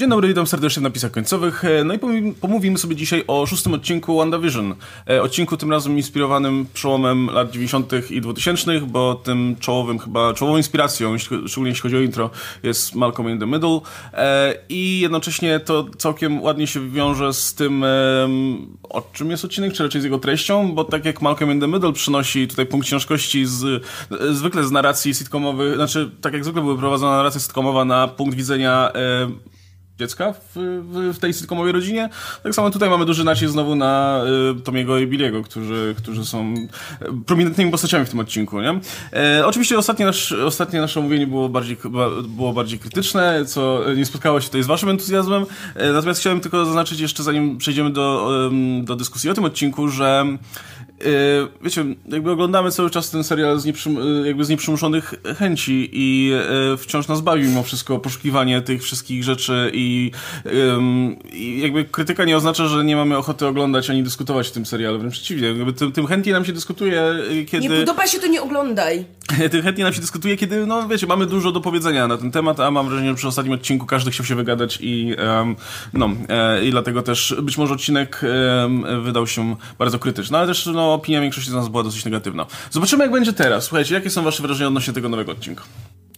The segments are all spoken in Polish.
Dzień dobry, witam serdecznie w napisach końcowych. E, no i pomówimy sobie dzisiaj o szóstym odcinku WandaVision. E, odcinku tym razem inspirowanym przełomem lat 90. i 2000, bo tym czołowym chyba, czołową inspiracją, szczególnie jeśli chodzi o intro, jest Malcolm in the Middle. E, I jednocześnie to całkiem ładnie się wiąże z tym, o czym jest odcinek, czy raczej z jego treścią, bo tak jak Malcolm in the Middle przynosi tutaj punkt ciężkości z, zwykle z narracji sitcomowych, znaczy tak jak zwykle były prowadzona narracja sitcomowa na punkt widzenia dziecka w, w, w, tej sitcomowej rodzinie. Tak samo tutaj mamy duży nacisk znowu na y, Tomiego i Billiego, którzy, którzy są y, prominentnymi postaciami w tym odcinku, nie? E, oczywiście ostatnie, nasz, ostatnie nasze omówienie było bardziej, było bardziej krytyczne, co nie spotkało się tutaj z waszym entuzjazmem. E, natomiast chciałem tylko zaznaczyć jeszcze, zanim przejdziemy do, do dyskusji o tym odcinku, że wiecie, jakby oglądamy cały czas ten serial z, nieprzym, y, jakby z nieprzymuszonych chęci i y, wciąż nas bawi mimo wszystko poszukiwanie tych wszystkich rzeczy i, i jakby krytyka nie oznacza, że nie mamy ochoty oglądać ani dyskutować w tym serialu, wręcz przeciwnie, jakby tym, tym chętniej nam się dyskutuje, kiedy... Nie podoba się, to nie oglądaj. tym chętniej nam się dyskutuje, kiedy, no wiecie, mamy dużo do powiedzenia na ten temat, a mam wrażenie, że przy ostatnim odcinku każdy chciał się wygadać i um, no, e, i dlatego też być może odcinek wydał się bardzo krytyczny, ale też no opinia większości z nas była dosyć negatywna. Zobaczymy, jak będzie teraz. Słuchajcie, jakie są wasze wrażenia odnośnie tego nowego odcinka?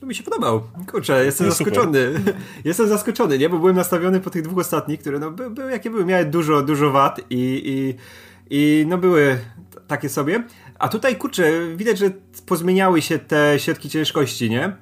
To mi się podobał. Kurczę, jestem no, zaskoczony. jestem zaskoczony, nie? Bo byłem nastawiony po tych dwóch ostatnich, które no były, były jakie były. Miały dużo, dużo wad i, i, i no były takie sobie. A tutaj, kurczę, widać, że pozmieniały się te środki ciężkości, nie?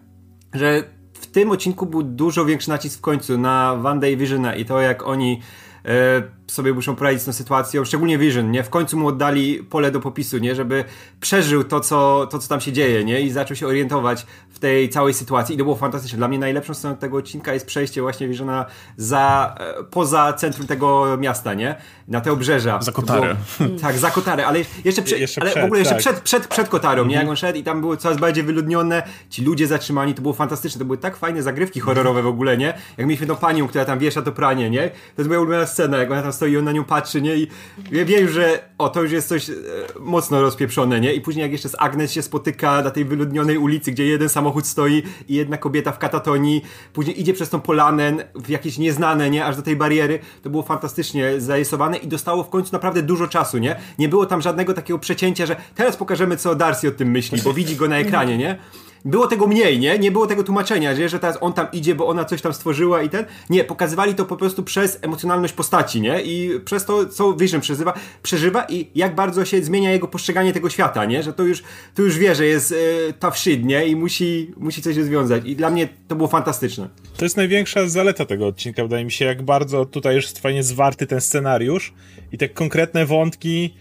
Że w tym odcinku był dużo większy nacisk w końcu na Wanda i Visiona i to, jak oni e, sobie muszą poradzić z tą sytuacją, szczególnie Vision, nie? W końcu mu oddali pole do popisu, nie? Żeby przeżył to, co, to, co tam się dzieje, nie? I zaczął się orientować w tej całej sytuacji i to było fantastyczne. Dla mnie najlepszą stroną tego odcinka jest przejście właśnie Visiona za, e, poza centrum tego miasta, nie? Na te obrzeża. Za Kotarę. Było, tak, za Kotarę, ale jeszcze, prze, jeszcze ale przed, w ogóle jeszcze tak. przed, przed, przed Kotarą, nie? Jak on szedł i tam było coraz bardziej wyludnione, ci ludzie zatrzymani, to było fantastyczne. To były tak fajne zagrywki horrorowe w ogóle, nie? Jak mieliśmy tą panią, która tam wiesza to pranie, nie? To jest moja ulubiona scena, jak ona tam stoi on na nią patrzy, nie? I wie już, że o, to już jest coś e, mocno rozpieprzone, nie? I później jak jeszcze z Agnes się spotyka na tej wyludnionej ulicy, gdzie jeden samochód stoi i jedna kobieta w katatonii, później idzie przez tą polanę w jakieś nieznane, nie? Aż do tej bariery. To było fantastycznie zarysowane i dostało w końcu naprawdę dużo czasu, nie? Nie było tam żadnego takiego przecięcia, że teraz pokażemy, co Darcy o tym myśli, bo widzi go na ekranie, nie? Było tego mniej, nie? Nie było tego tłumaczenia, że, że teraz on tam idzie, bo ona coś tam stworzyła i ten. Nie, pokazywali to po prostu przez emocjonalność postaci, nie? I przez to, co Vision przeżywa, przeżywa i jak bardzo się zmienia jego postrzeganie tego świata, nie? Że to już, to już wie, że jest e, tough shit, nie? I musi, musi coś rozwiązać. I dla mnie to było fantastyczne. To jest największa zaleta tego odcinka, wydaje mi się, jak bardzo tutaj już jest fajnie zwarty ten scenariusz i te konkretne wątki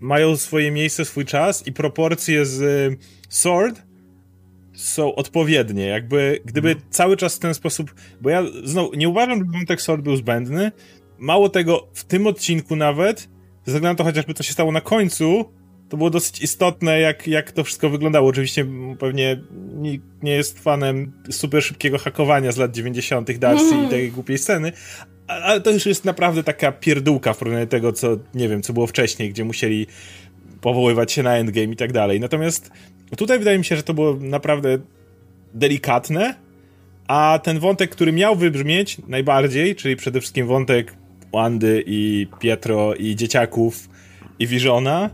mają swoje miejsce, swój czas i proporcje z y, Sword są odpowiednie. Jakby, gdyby hmm. cały czas w ten sposób. Bo ja znowu nie uważam, że wątek Sword był zbędny. Mało tego, w tym odcinku nawet, ze względu na to chociażby co się stało na końcu, to było dosyć istotne, jak, jak to wszystko wyglądało. Oczywiście pewnie nikt nie jest fanem super szybkiego hakowania z lat 90. Darcy mm. i tej głupiej sceny, ale to już jest naprawdę taka pierdółka w porównaniu do tego, co, nie wiem, co było wcześniej, gdzie musieli powoływać się na endgame i tak dalej. Natomiast tutaj wydaje mi się, że to było naprawdę delikatne, a ten wątek, który miał wybrzmieć najbardziej, czyli przede wszystkim wątek Wandy i Pietro i dzieciaków i Visiona,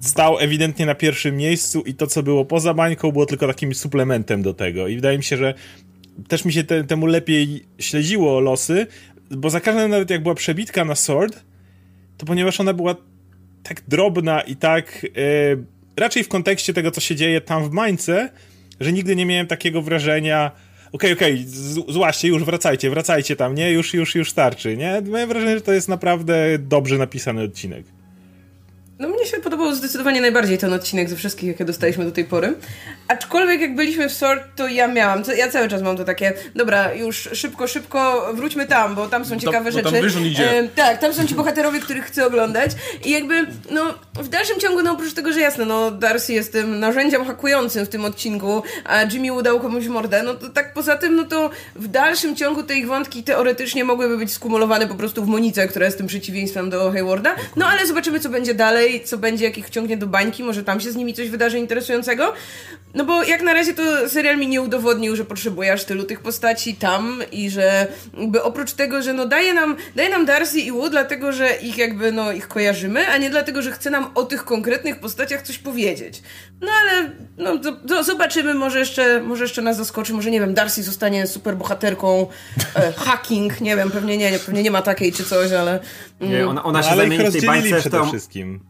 stał ewidentnie na pierwszym miejscu i to, co było poza bańką, było tylko takim suplementem do tego. I wydaje mi się, że też mi się te, temu lepiej śledziło losy, bo za każdym nawet jak była przebitka na Sword, to ponieważ ona była tak drobna i tak yy, raczej w kontekście tego, co się dzieje tam w Mańce, że nigdy nie miałem takiego wrażenia okej, okay, okej, okay, złaście, już wracajcie, wracajcie tam, nie? Już, już, już starczy, nie? Mam wrażenie, że to jest naprawdę dobrze napisany odcinek. No mnie się podobał zdecydowanie najbardziej ten odcinek ze wszystkich, jakie dostaliśmy do tej pory. Aczkolwiek jak byliśmy w Sort, to ja miałam, ja cały czas mam to takie, dobra, już szybko, szybko wróćmy tam, bo tam są ciekawe to, rzeczy. Tam idzie. E, tak, tam są ci bohaterowie, których chcę oglądać i jakby, no w dalszym ciągu, no oprócz tego, że jasne, no Darcy jest tym narzędziem hakującym w tym odcinku, a Jimmy udał komuś mordę, no to tak poza tym, no to w dalszym ciągu te ich wątki teoretycznie mogłyby być skumulowane po prostu w Monice, która jest tym przeciwieństwem do Haywarda, no ale zobaczymy, co będzie dalej, co co będzie, jak ich wciągnie do bańki, może tam się z nimi coś wydarzy interesującego. No bo jak na razie to serial mi nie udowodnił, że potrzebuje aż tylu tych postaci tam i że jakby oprócz tego, że no daje nam, daje nam Darcy i Wu dlatego, że ich jakby no ich kojarzymy, a nie dlatego, że chce nam o tych konkretnych postaciach coś powiedzieć. No ale no, to, to zobaczymy, może jeszcze, może jeszcze nas zaskoczy, może nie wiem, Darcy zostanie super bohaterką e, hacking, nie wiem, pewnie nie, pewnie nie ma takiej czy coś, ale... Mm. Nie, ona, ona się ale zamieni w tej bańce w tą... wszystkim.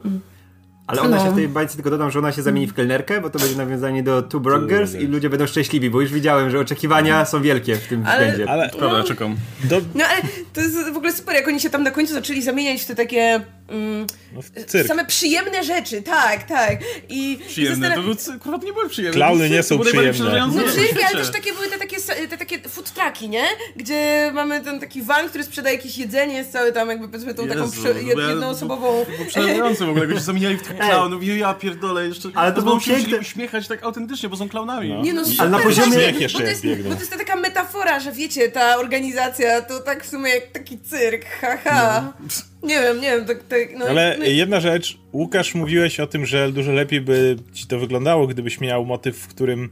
Ale ona no. się w tej bajce, tylko dodam, że ona się zamieni w kelnerkę, bo to będzie nawiązanie do Two Broke Girls i ludzie będą szczęśliwi, bo już widziałem, że oczekiwania są wielkie w tym ale, względzie. Ale, Prawda, no, czekam. Do... No ale to jest w ogóle super, jak oni się tam na końcu zaczęli zamieniać w te takie Mm, no same przyjemne rzeczy, tak, tak. I przyjemne, to był, akurat nie były przyjemne. Klauny nie są przyjemne. Znaczy, ale też takie były te takie, te takie food trucki, nie? Gdzie mamy ten taki van, który sprzedaje jakieś jedzenie, jest cały tam jakby powiedzmy tą Jezu, taką przy, jednoosobową... Bo przerażające w ogóle, jak się zamieniali w tych klaunów i ja pierdolę jeszcze. Ale to było piękne. uśmiechać tak autentycznie, bo są klaunami. No. Nie no, super, ale na poziomie... Bo to, jest, bo to jest ta taka metafora, że wiecie, ta organizacja to tak w sumie jak taki cyrk, haha. No. Nie wiem, nie wiem, tak, tak no, Ale no. jedna rzecz, Łukasz, mówiłeś o tym, że dużo lepiej by ci to wyglądało, gdybyś miał motyw, w którym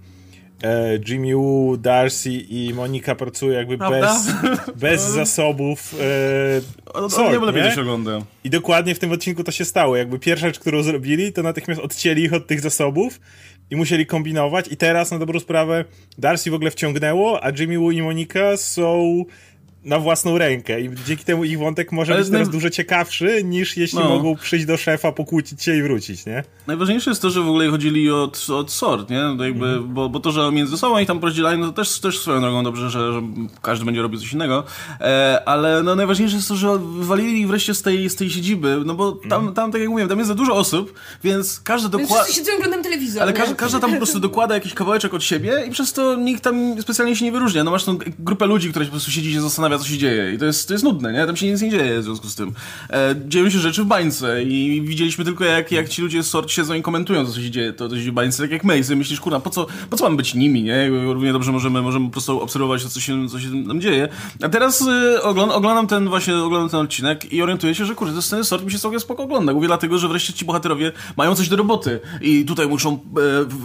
e, Jimmy Woo, Darcy i Monika pracują jakby bez, bez zasobów. E, no, sort, nie lepiej to się ogląda. I dokładnie w tym odcinku to się stało. Jakby pierwsza rzecz, którą zrobili, to natychmiast odcięli ich od tych zasobów i musieli kombinować i teraz na dobrą sprawę Darcy w ogóle wciągnęło, a Jimmy Woo i Monika są na własną rękę i dzięki temu ich wątek może Ale być teraz dużo ciekawszy niż jeśli no. mogą przyjść do szefa, pokłócić się i wrócić, nie? Najważniejsze jest to, że w ogóle chodzili od, od sort, nie? No jakby, mm. bo, bo to, że między sobą i tam podzielali, no to też, też swoją drogą dobrze, że, że każdy będzie robił coś innego, e, ale no najważniejsze jest to, że wywalili wreszcie z tej, z tej siedziby, no bo tam, mm. tam, tak jak mówiłem, tam jest za dużo osób, więc każdy dokłada... Wszyscy siedzą oglądam telewizor, Ale każdy, każdy tam po prostu dokłada jakiś kawałeczek od siebie i przez to nikt tam specjalnie się nie wyróżnia. No masz tą grupę ludzi, która po prostu siedzi i się zastanawia, co się dzieje i to jest, to jest nudne, nie? Tam się nic nie dzieje w związku z tym. E, dzieją się rzeczy w bańce i widzieliśmy tylko jak, jak ci ludzie z sort siedzą i komentują, co się dzieje, to, to się w bańce, tak jak my i sobie myślisz, kurwa, po co, po co mamy być nimi, nie? Równie dobrze możemy, możemy po prostu obserwować co się, co się tam dzieje. A teraz y, oglądam, oglądam ten właśnie, oglądam ten odcinek i orientuję się, że kurde, te sceny sort mi się całkiem spoko ogląda. Mówię dlatego, że wreszcie ci bohaterowie mają coś do roboty i tutaj muszą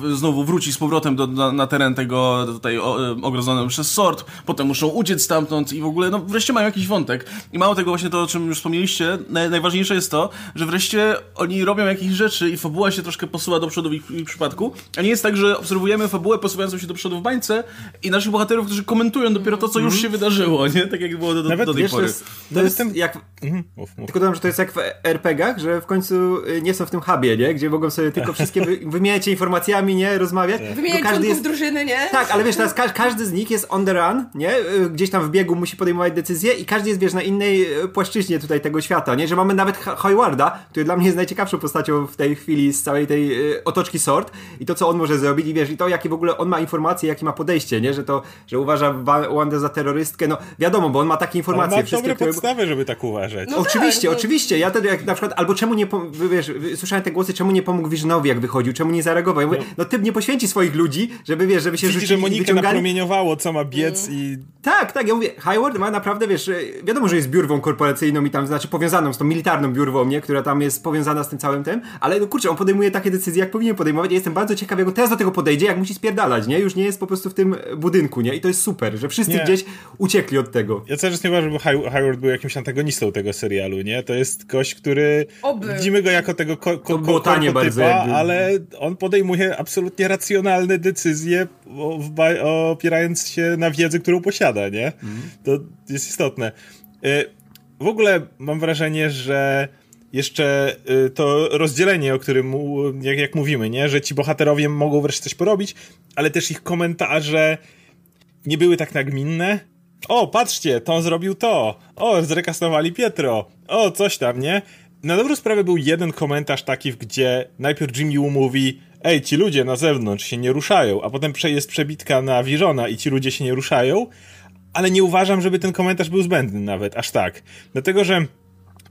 e, znowu wrócić z powrotem do, na, na teren tego tutaj o, e, przez sort, potem muszą uciec stamtąd i w ogóle, no wreszcie mają jakiś wątek. I mało tego właśnie to, o czym już wspomnieliście, naj, najważniejsze jest to, że wreszcie oni robią jakieś rzeczy i fabuła się troszkę posuwa do przodu w ich, w ich przypadku, a nie jest tak, że obserwujemy fabułę posuwającą się do przodu w bańce i naszych bohaterów, którzy komentują dopiero to, co już mhm. się wydarzyło, nie? Tak jak było do, Nawet, do tej wiesz, pory. To jest, to jest jak... Mhm. Uf, uf. Tylko dodam, że to jest jak w RPGach, że w końcu y, nie są w tym hubie, nie? Gdzie mogą sobie tylko wszystkie wy, wymieniać się informacjami, nie? Rozmawiać. Wymieniać każdy jest drużyny, nie? Tak, ale wiesz, teraz ka każdy z nich jest on the run, nie? Y, gdzieś tam w biegu musi podejmować decyzje i każdy jest, wiesz, na innej e, płaszczyźnie tutaj tego świata, nie? Że mamy nawet Hoywarda, który dla mnie jest najciekawszą postacią w tej chwili z całej tej y, otoczki sort i to, co on może zrobić i wiesz, i to, jakie w ogóle on ma informacje, jakie ma podejście, nie? Że to, że uważa Wandę za terrorystkę, no wiadomo, bo on ma takie informacje. Ale ma wszystkie, które... podstawy, żeby tak uważać. No oczywiście, tak, no. oczywiście. Ja wtedy jak na przykład, albo czemu nie, wiesz, słyszałem te głosy, czemu nie pomógł Visionowi, jak wychodził, czemu nie zareagował. Ja mówię, no. no typ nie poświęci swoich ludzi, żeby, wiesz, żeby się Widzi, rzucili że Monika wyciągali. napromieniowało, co ma biec mm. i... Tak, tak, ja mówię, Hayward ma naprawdę, wiesz, wiadomo, że jest biurwą korporacyjną i tam, znaczy powiązaną z tą militarną biurwą, nie? Która tam jest powiązana z tym całym tym, ale no kurczę, on podejmuje takie decyzje, jak powinien podejmować. Ja jestem bardzo ciekaw, jak on teraz do tego podejdzie, jak musi spierdalać, nie? Już nie jest po prostu w tym budynku, nie? I to jest super, że wszyscy nie. gdzieś uciekli od tego. Ja cały czas nie uważam, że Howard był jakimś antagonistą tego serialu, nie? To jest gość, który... Oby. Widzimy go jako tego ko ko ko ale on podejmuje absolutnie racjonalne decyzje opierając się na wiedzy, którą posiada, nie? Mm. To jest istotne. Y, w ogóle mam wrażenie, że jeszcze y, to rozdzielenie, o którym jak, jak mówimy, nie? że ci bohaterowie mogą wreszcie coś porobić, ale też ich komentarze nie były tak nagminne. O, patrzcie, to zrobił to. O, zrekastowali Pietro. O, coś tam, nie? Na dobrą sprawę był jeden komentarz taki, gdzie najpierw Jimmy mówi ej, ci ludzie na zewnątrz się nie ruszają, a potem jest przebitka na Wirona i ci ludzie się nie ruszają, ale nie uważam, żeby ten komentarz był zbędny nawet, aż tak. Dlatego, że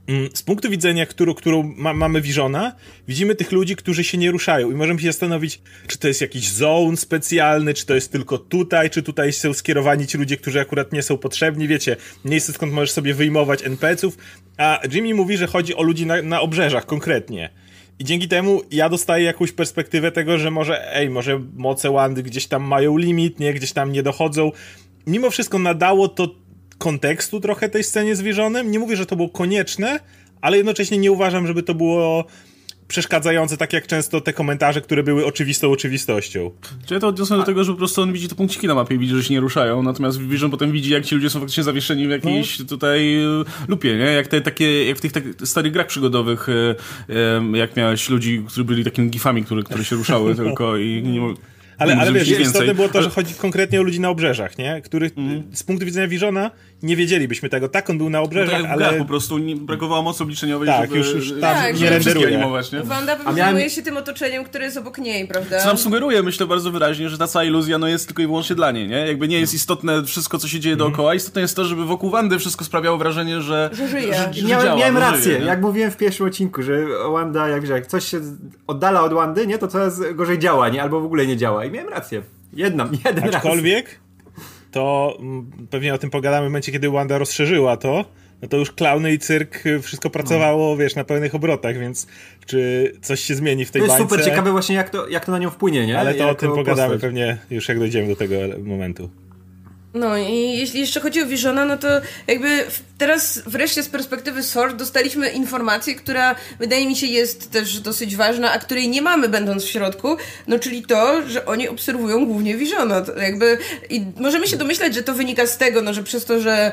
mm, z punktu widzenia, którą, którą ma, mamy Visiona, widzimy tych ludzi, którzy się nie ruszają i możemy się zastanowić, czy to jest jakiś zone specjalny, czy to jest tylko tutaj, czy tutaj są skierowani ci ludzie, którzy akurat nie są potrzebni, wiecie, miejsce skąd możesz sobie wyjmować NPC-ów, a Jimmy mówi, że chodzi o ludzi na, na obrzeżach konkretnie. I dzięki temu ja dostaję jakąś perspektywę tego, że może, ej, może moce Wandy gdzieś tam mają limit, nie, gdzieś tam nie dochodzą. Mimo wszystko nadało to kontekstu trochę tej scenie z Visionem. Nie mówię, że to było konieczne, ale jednocześnie nie uważam, żeby to było przeszkadzające, tak jak często te komentarze, które były oczywistą oczywistością. Czy ja to odniosę do tego, że po prostu on widzi te punkciki na mapie i widzi, że się nie ruszają, natomiast Vision potem widzi, jak ci ludzie są faktycznie zawieszeni w jakiejś no. tutaj e, lupie, nie? Jak te takie, jak w tych tak, starych grach przygodowych, e, jak miałeś ludzi, którzy byli takimi gifami, które, które się ruszały tylko i nie ale, ale wiesz, istotne było to, że chodzi konkretnie o ludzi na obrzeżach, nie? Których mm. z punktu widzenia Visiona nie wiedzielibyśmy tego. Tak, on był na obrzeżach, no ale... po prostu nie, brakowało mocy obliczeniowej, tak, żeby, już, już tam tak, nie renderuje. Animować, nie? Wanda pewnie miałem... się tym otoczeniem, które jest obok niej, prawda? Co nam sugeruje, myślę bardzo wyraźnie, że ta cała iluzja no, jest tylko i wyłącznie dla niej, nie? Jakby nie jest istotne wszystko, co się dzieje mm. dookoła. Istotne jest to, żeby wokół Wandy wszystko sprawiało wrażenie, że... Że żyje. Że, że miałem, działa, miałem rację, żyje, jak mówiłem w pierwszym odcinku, że Wanda, jak, jak coś się oddala od Wandy, nie? To coraz gorzej działa, nie? Albo w ogóle nie działa. I miałem rację. Jedna, jeden Aczkolwiek, raz. To mm, pewnie o tym pogadamy w momencie, kiedy Wanda rozszerzyła to, no to już klauny i cyrk y, wszystko pracowało, no. wiesz, na pełnych obrotach, więc czy coś się zmieni w tej bańce? To jest bańce? super ciekawe właśnie, jak to, jak to na nią wpłynie, nie? Ale to jako o tym pogadamy postać. pewnie już jak dojdziemy do tego momentu. No i jeśli jeszcze chodzi o Visiona, no to jakby teraz wreszcie z perspektywy SORT dostaliśmy informację, która wydaje mi się jest też dosyć ważna, a której nie mamy będąc w środku, no czyli to, że oni obserwują głównie Visiona. To jakby i możemy się domyślać, że to wynika z tego, no że przez to, że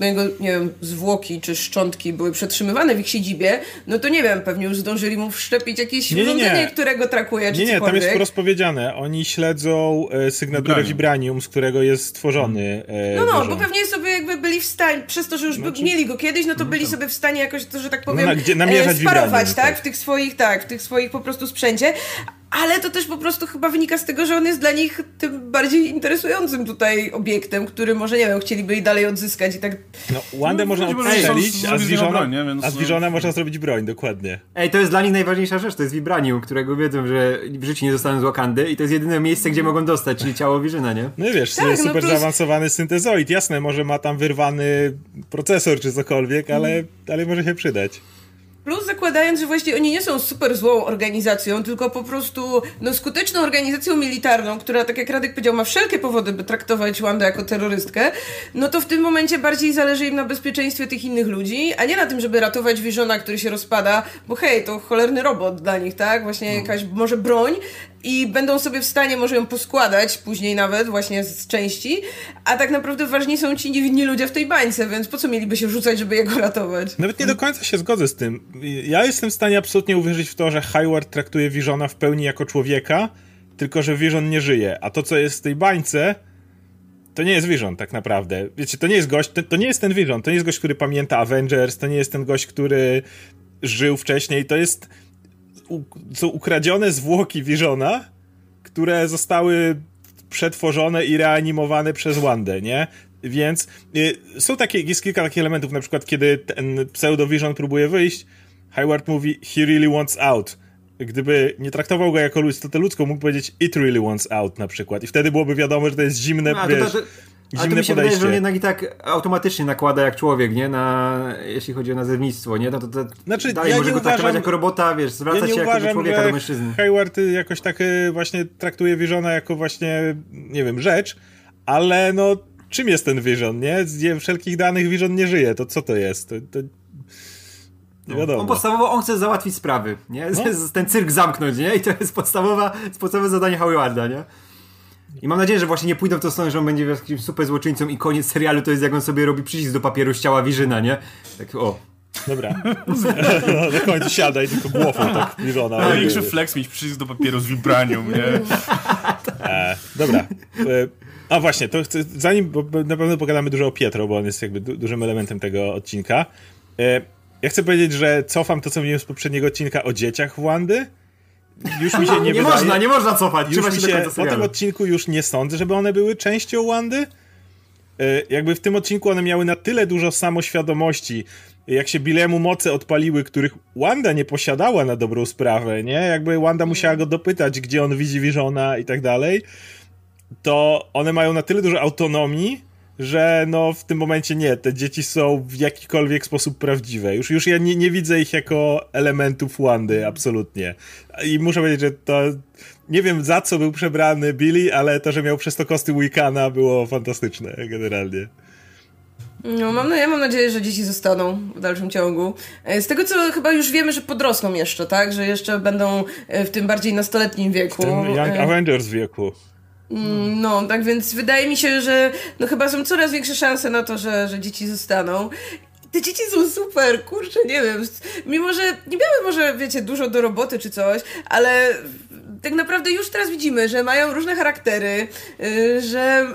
yy, jego, nie wiem, zwłoki czy szczątki były przetrzymywane w ich siedzibie, no to nie wiem, pewnie już zdążyli mu wszczepić jakieś nie, urządzenie, nie, nie. którego trakuje, czy Nie, nie, tam jest wprost powiedziane. Oni śledzą e, sygnaturę. Vibranium, z którego jest stworzony. E, no, no, bo pewnie sobie jakby byli w stanie, przez to, że już znaczy, mieli go kiedyś, no to byli sobie w stanie jakoś, to, że tak powiem, no, na, gdzie, namierzać e, sparować, tak? tak? W tych swoich, tak, w tych swoich po prostu sprzęcie ale to też po prostu chyba wynika z tego, że on jest dla nich tym bardziej interesującym tutaj obiektem, który może, nie wiem, chcieliby i dalej odzyskać i tak... No, Wandę no, można odstrzelić, a z Visiona, a z Visiona można zrobić broń, dokładnie. Ej, to jest dla nich najważniejsza rzecz, to jest Vibranium, którego wiedzą, że w życiu nie zostaną z Wakandy i to jest jedyne miejsce, gdzie mogą dostać, czyli ciało Visiona, nie? No i wiesz, tak, no super plus... zaawansowany syntezoid, jasne, może ma tam wyrwany procesor czy cokolwiek, ale, mm. ale może się przydać. Plus zakładając, że właśnie oni nie są super złą organizacją, tylko po prostu no, skuteczną organizacją militarną, która, tak jak Radek powiedział, ma wszelkie powody, by traktować Wandę jako terrorystkę, no to w tym momencie bardziej zależy im na bezpieczeństwie tych innych ludzi, a nie na tym, żeby ratować Visiona, który się rozpada, bo hej, to cholerny robot dla nich, tak? Właśnie no. jakaś może broń, i będą sobie w stanie może ją poskładać później nawet właśnie z części, a tak naprawdę ważni są ci niewinni ludzie w tej bańce, więc po co mieliby się rzucać, żeby jego ratować? Nawet nie do końca się zgodzę z tym. Ja jestem w stanie absolutnie uwierzyć w to, że Hayward traktuje Visiona w pełni jako człowieka, tylko że Vision nie żyje, a to co jest w tej bańce to nie jest Vision tak naprawdę. Wiecie, to nie jest gość, to, to nie jest ten Vision, to nie jest gość, który pamięta Avengers, to nie jest ten gość, który żył wcześniej, to jest są ukradzione zwłoki Visiona, które zostały przetworzone i reanimowane przez Wandę, nie? Więc y, są takie, jest kilka takich elementów, na przykład kiedy ten pseudo-Vision próbuje wyjść, Hayward mówi, he really wants out. Gdyby nie traktował go jako istotę ludzką, mógł powiedzieć, it really wants out na przykład. I wtedy byłoby wiadomo, że to jest zimne, no, wiesz... To, to, ale to mi się podejście. wydaje, że on jednak i tak automatycznie nakłada jak człowiek, nie? Na, jeśli chodzi o nazewnictwo, nie? No to, to znaczy, dalej ja może go uważam, traktować jako robota, wiesz, zwracać ja się uważam, jako do człowieka, do mężczyzny. Hayward jakoś tak y, właśnie traktuje Visiona jako właśnie, nie wiem, rzecz, ale no czym jest ten Vision, nie? Z wszelkich danych Vision nie żyje, to co to jest? To, to... Nie no, wiadomo. On podstawowo on chce załatwić sprawy, nie? No? Ten cyrk zamknąć, nie? I to jest podstawowa, podstawowe zadanie Howarda, nie? I mam nadzieję, że właśnie nie pójdą w tą stronę, że on będzie jakimś super złoczyńcą i koniec serialu to jest jak on sobie robi przycisk do papieru z ciała Wirzyna, nie? Tak o. Dobra. No, na końcu siada i tylko głową tak Wirona. Największy flex mieć przycisk do papieru z vibranium, nie? E, dobra. E, a właśnie, to chcę, zanim, bo na pewno pogadamy dużo o Pietro, bo on jest jakby du dużym elementem tego odcinka. E, ja chcę powiedzieć, że cofam to, co mówiłem z poprzedniego odcinka o dzieciach Wandy już mi się nie, nie wydaje. można, nie można cofać. Już mi się, po tym odcinku już nie sądzę, żeby one były częścią Wandy. E, jakby w tym odcinku one miały na tyle dużo samoświadomości, jak się Bilemu moce odpaliły, których Wanda nie posiadała na dobrą sprawę, nie? Jakby Wanda musiała go dopytać, gdzie on widzi Visiona i tak dalej, to one mają na tyle dużo autonomii, że no w tym momencie nie, te dzieci są w jakikolwiek sposób prawdziwe. Już, już ja nie, nie widzę ich jako elementów Wandy, absolutnie. I muszę powiedzieć, że to nie wiem za co był przebrany Billy, ale to, że miał przez to kosty Wicana było fantastyczne generalnie. No, mam, ja mam nadzieję, że dzieci zostaną w dalszym ciągu. E, z tego, co chyba już wiemy, że podrosną jeszcze, tak? Że jeszcze będą e, w tym bardziej nastoletnim wieku. W tym Young e, Avengers wieku. Mm, no, tak więc wydaje mi się, że no chyba są coraz większe szanse na to, że, że dzieci zostaną. Te dzieci są super, kurczę, nie wiem. Mimo, że nie miały może, wiecie, dużo do roboty czy coś, ale tak naprawdę już teraz widzimy, że mają różne charaktery, y, że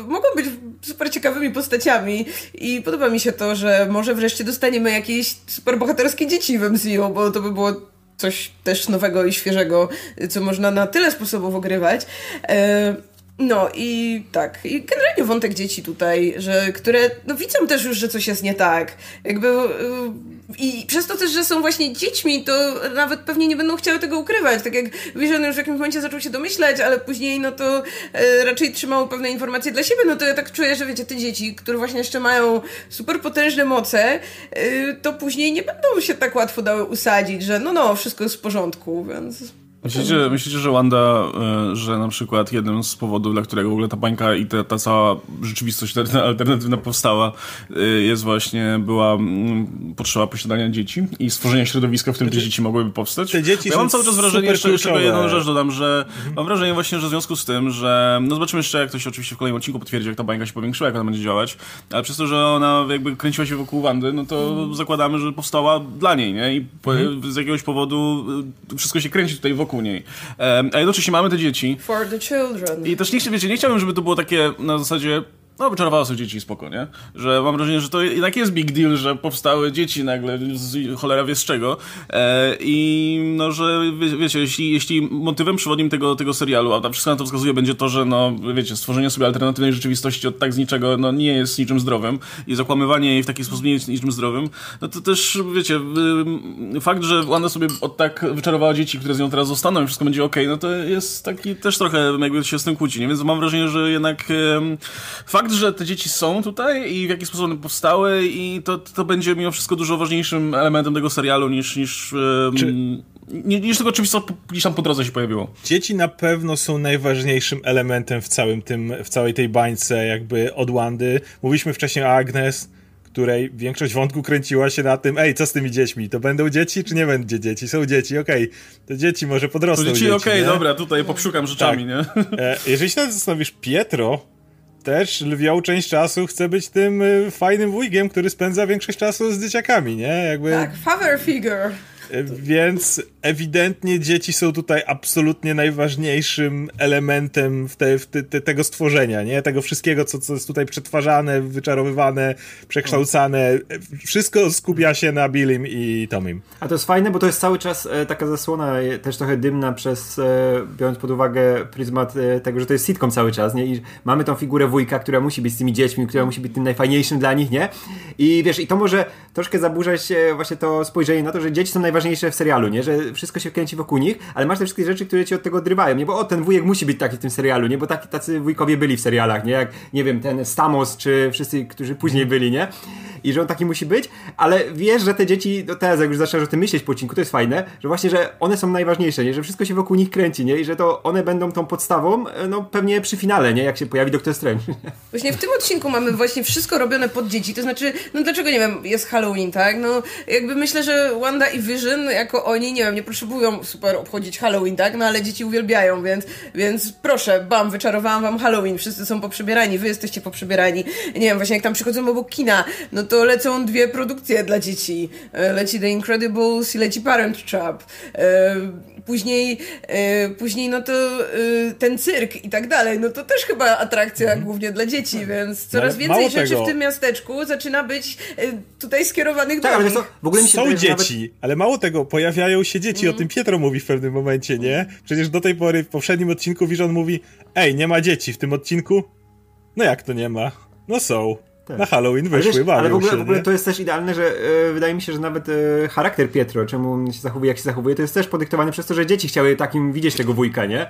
y, mogą być super ciekawymi postaciami i podoba mi się to, że może wreszcie dostaniemy jakieś super bohaterskie dzieci w MCU, bo to by było coś też nowego i świeżego, co można na tyle sposobów ogrywać. E, no i tak, i generalnie wątek dzieci tutaj, że które no widzą też już, że coś jest nie tak. Jakby y, i przez to też, że są właśnie dziećmi, to nawet pewnie nie będą chciały tego ukrywać. Tak jak Vision już w jakimś momencie zaczął się domyślać, ale później no to e, raczej trzymały pewne informacje dla siebie, no to ja tak czuję, że wiecie, te dzieci, które właśnie jeszcze mają super potężne moce, e, to później nie będą się tak łatwo dały usadzić, że no no, wszystko jest w porządku, więc... Myślicie, myślicie, że Wanda, e, że na przykład jednym z powodów, dla którego w ogóle ta bańka i ta, ta cała rzeczywistość alternatywna powstała, e, jest właśnie, była potrzeba posiadania dzieci i stworzenia środowiska, w którym te znaczy, dzieci mogłyby powstać? Te dzieci ja mam cały czas wrażenie, jeszcze, jeszcze jedną rzecz dodam, że mhm. mam wrażenie właśnie, że w związku z tym, że no zobaczymy jeszcze, jak to się oczywiście w kolejnym odcinku potwierdzi, jak ta bańka się powiększyła, jak ona będzie działać, ale przez to, że ona jakby kręciła się wokół Wandy, no to mhm. zakładamy, że powstała dla niej, nie? I mhm. z jakiegoś powodu e, wszystko się kręci tutaj wokół wokół niej. A jednocześnie mamy te dzieci. For the children. I też nie, wiecie, nie chciałbym, żeby to było takie na zasadzie no, wyczarowało sobie dzieci spoko, nie? Że mam wrażenie, że to jednak jest big deal, że powstały dzieci nagle z cholera wie z czego. E, I no, że wie, wiecie, jeśli, jeśli motywem przewodnim tego, tego serialu, a tam wszystko na to wskazuje, będzie to, że no, wiecie, stworzenie sobie alternatywnej rzeczywistości od tak z niczego, no nie jest niczym zdrowym i zakłamywanie jej w taki sposób nie jest niczym zdrowym, no to też, wiecie, fakt, że Wanda sobie od tak wyczarowała dzieci, które z nią teraz zostaną i wszystko będzie ok, no to jest taki też trochę jakby się z tym kłóci, nie? Więc mam wrażenie, że jednak fakt, fakt, że te dzieci są tutaj i w jaki sposób one powstały i to, to będzie mimo wszystko dużo ważniejszym elementem tego serialu niż, niż, Czy... niż tego czymś, co gdzieś tam po drodze się pojawiło. Dzieci na pewno są najważniejszym elementem w całym tym, w całej tej bańce jakby od Wandy. Mówiliśmy wcześniej o Agnes, której większość wątku kręciła się na tym, ej, co z tymi dziećmi? To będą dzieci, czy nie będzie dzieci? Są dzieci, okej. Okay. To dzieci może podrosną. To dzieci, okej, okay, dobra, tutaj popszukam rzeczami, tak. nie? E, jeżeli się zastanowisz, Pietro też lwią część czasu chce być tym y, fajnym wujkiem, który spędza większość czasu z dzieciakami, nie? Jakby... Tak, father figure. Więc ewidentnie dzieci są tutaj absolutnie najważniejszym elementem w te, w te, te, tego stworzenia, nie? Tego wszystkiego, co, co jest tutaj przetwarzane, wyczarowywane, przekształcane. Wszystko skupia się na Billim i Tomim. A to jest fajne, bo to jest cały czas e, taka zasłona, e, też trochę dymna przez, e, biorąc pod uwagę pryzmat tego, że to jest sitcom cały czas, nie? I mamy tą figurę wujka, która musi być z tymi dziećmi, która musi być tym najfajniejszym dla nich, nie? I wiesz, i to może troszkę zaburzać właśnie to spojrzenie na to, że dzieci są najważniejsze w serialu, nie? Że wszystko się kręci wokół nich, ale masz te wszystkie rzeczy, które ci od tego odrywają, nie? Bo o, ten wujek musi być taki w tym serialu, nie? Bo taki, tacy wujkowie byli w serialach, nie? Jak, nie wiem, ten Stamos, czy wszyscy, którzy później byli, nie? i że on taki musi być, ale wiesz, że te dzieci, no teraz jak już zaczynasz o tym myśleć po odcinku, to jest fajne, że właśnie, że one są najważniejsze, nie? Że wszystko się wokół nich kręci, nie? I że to one będą tą podstawą, no pewnie przy finale, nie? Jak się pojawi Doktor Strange. Właśnie w tym odcinku mamy właśnie wszystko robione pod dzieci, to znaczy, no dlaczego, nie wiem, jest Halloween, tak? No jakby myślę, że Wanda i Vision, jako oni, nie wiem, nie potrzebują super obchodzić Halloween, tak? No ale dzieci uwielbiają, więc, więc proszę, bam, wyczarowałam wam Halloween, wszyscy są poprzebierani, wy jesteście poprzebierani. Nie wiem, właśnie jak tam przychodzą obok kina, no to lecą dwie produkcje dla dzieci. E, leci The Incredibles i leci Parent Trap. E, później, e, później no to ten cyrk i tak dalej, no to też chyba atrakcja mhm. głównie dla dzieci, więc coraz no, więcej rzeczy tego. w tym miasteczku zaczyna być tutaj skierowanych tak, do to, w ogóle mi się Są dzieci, nawet... ale mało tego, pojawiają się dzieci, mm. o tym Pietro mówi w pewnym momencie, nie? Przecież do tej pory w poprzednim odcinku Vision mówi, ej, nie ma dzieci w tym odcinku? No jak to nie ma? No są. Tak. Na Halloween wyszły, ale, wiesz, ale w ogóle, się, w ogóle to jest też idealne, że e, wydaje mi się, że nawet e, charakter Pietro, czemu on się zachowuje, jak się zachowuje, to jest też podyktowane przez to, że dzieci chciały takim widzieć tego wujka, nie?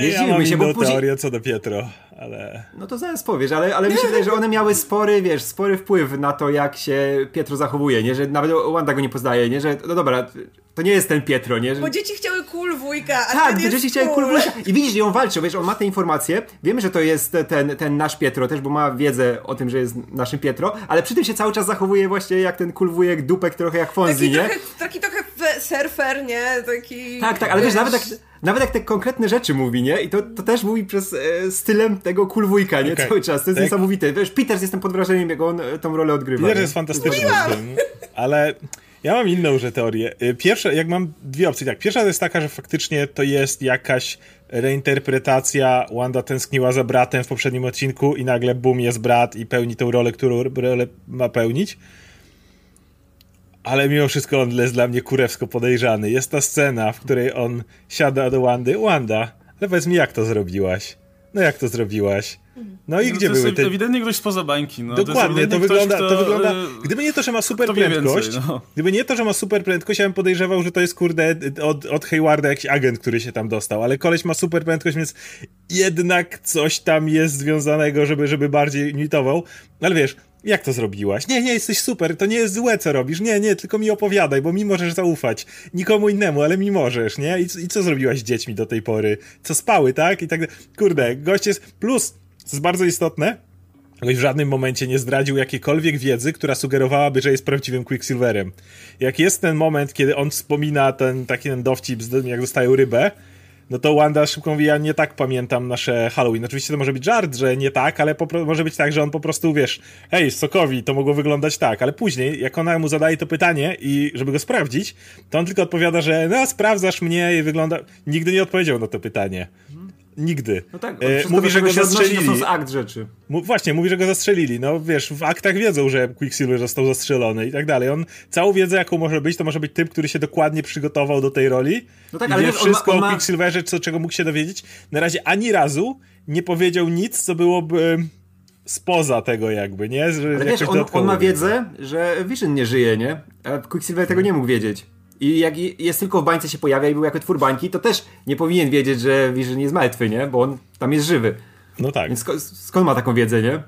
Nie ja mam się, bo później... teorię co do Pietro, ale... No to zaraz powiesz, ale, ale mi się wydaje, że one miały spory, wiesz, spory wpływ na to, jak się Pietro zachowuje, nie? Że nawet Wanda go nie poznaje, nie? Że, no dobra, to nie jest ten Pietro, nie? Że... Bo dzieci chciały cool wujka, a Tak, dzieci cool. chciały cool wujka. I widzisz, że on walczy, wiesz, on ma te informacje, wiemy, że to jest ten, ten nasz Pietro też, bo ma wiedzę o tym, że jest naszym Pietro, ale przy tym się cały czas zachowuje właśnie jak ten cool wujek, dupek trochę jak Fonzi, taki nie? Trochę, taki trochę surfer, nie? Taki... Tak, tak, ale wiesz, wiesz nawet jak nawet jak te konkretne rzeczy mówi, nie? I to, to też mówi przez e, stylem tego kulwujka, nie? Okay. Cały czas. To jest tak. niesamowite. Wiesz, Peters jestem pod wrażeniem, jak on e, tą rolę odgrywa. Peters jest fantastyczny. Ale ja mam inną już teorię. E, pierwsza, jak mam dwie opcje, tak. Pierwsza to jest taka, że faktycznie to jest jakaś reinterpretacja. Wanda tęskniła za bratem w poprzednim odcinku i nagle bum, jest brat i pełni tą rolę, którą rolę ma pełnić ale mimo wszystko on jest dla mnie kurewsko podejrzany. Jest ta scena, w której on siada do Wandy. Wanda, ale powiedz mi, jak to zrobiłaś? No jak to zrobiłaś? No i no gdzie to były te... ewidentnie ktoś spoza bańki. No. Dokładnie, to, wygląda, ktoś, kto... to wygląda... Gdyby nie to, że ma super prędkość, więcej, no. gdyby nie to, że ma super prędkość, ja bym podejrzewał, że to jest kurde od, od Haywarda jakiś agent, który się tam dostał, ale koleś ma super prędkość, więc jednak coś tam jest związanego, żeby, żeby bardziej imitował. Ale wiesz, jak to zrobiłaś? Nie, nie, jesteś super, to nie jest złe, co robisz. Nie, nie, tylko mi opowiadaj, bo mi możesz zaufać. Nikomu innemu, ale mi możesz, nie? I, i co zrobiłaś z dziećmi do tej pory? Co spały, tak? I tak, kurde, gość jest, plus, co jest bardzo istotne, Gość w żadnym momencie nie zdradził jakiejkolwiek wiedzy, która sugerowałaby, że jest prawdziwym Quicksilverem. Jak jest ten moment, kiedy on wspomina ten taki ten dowcip, jak dostają rybę, no to Wanda szybko mówi, ja nie tak pamiętam nasze Halloween. Oczywiście to może być żart, że nie tak, ale może być tak, że on po prostu, wiesz, hej, Sokowi, to mogło wyglądać tak, ale później, jak ona mu zadaje to pytanie i żeby go sprawdzić, to on tylko odpowiada, że no, sprawdzasz mnie i wygląda... Nigdy nie odpowiedział na to pytanie. Nigdy. No tak, e, mówi, że go zastrzelili. To są z akt rzeczy. właśnie, mówi, że go zastrzelili. No wiesz, w aktach wiedzą, że Quicksilver został zastrzelony i tak dalej. On całą wiedzę, jaką może być, to może być typ, który się dokładnie przygotował do tej roli. No tak, ale wie wszystko on ma, on ma... o Quicksilverze, co, czego mógł się dowiedzieć. Na razie ani razu nie powiedział nic, co byłoby spoza tego jakby, nie? Że ale wiesz, on, on ma wiedzę, że Vision nie żyje, nie? A Quicksilver tego nie mógł wiedzieć. I jak jest tylko w bańce się pojawia i był jako twór bańki, to też nie powinien wiedzieć, że Vision jest martwy, nie? Bo on tam jest żywy. No tak. Więc skąd ma taką wiedzę, nie?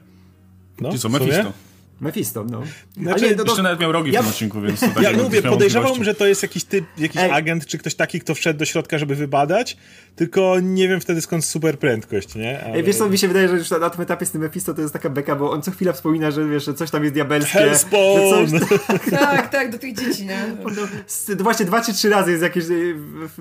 No, Czy co, Mephisto? Mephisto, no. Znaczy, Ale, no, Jeszcze nawet miał rogi ja, w tym odcinku, więc... To tak ja mówię, podejrzewam, że to jest jakiś typ, jakiś Ej. agent, czy ktoś taki, kto wszedł do środka, żeby wybadać, tylko nie wiem wtedy skąd super prędkość, nie? Ale... Ej, wiesz co, mi się wydaje, że już na tym etapie z tym Mephisto to jest taka beka, bo on co chwila wspomina, że wiesz, że coś tam jest diabelskie. Hellspawn! Coś... tak, tak, do tych dzieci, nie? No, właśnie dwa czy trzy razy jest jakieś,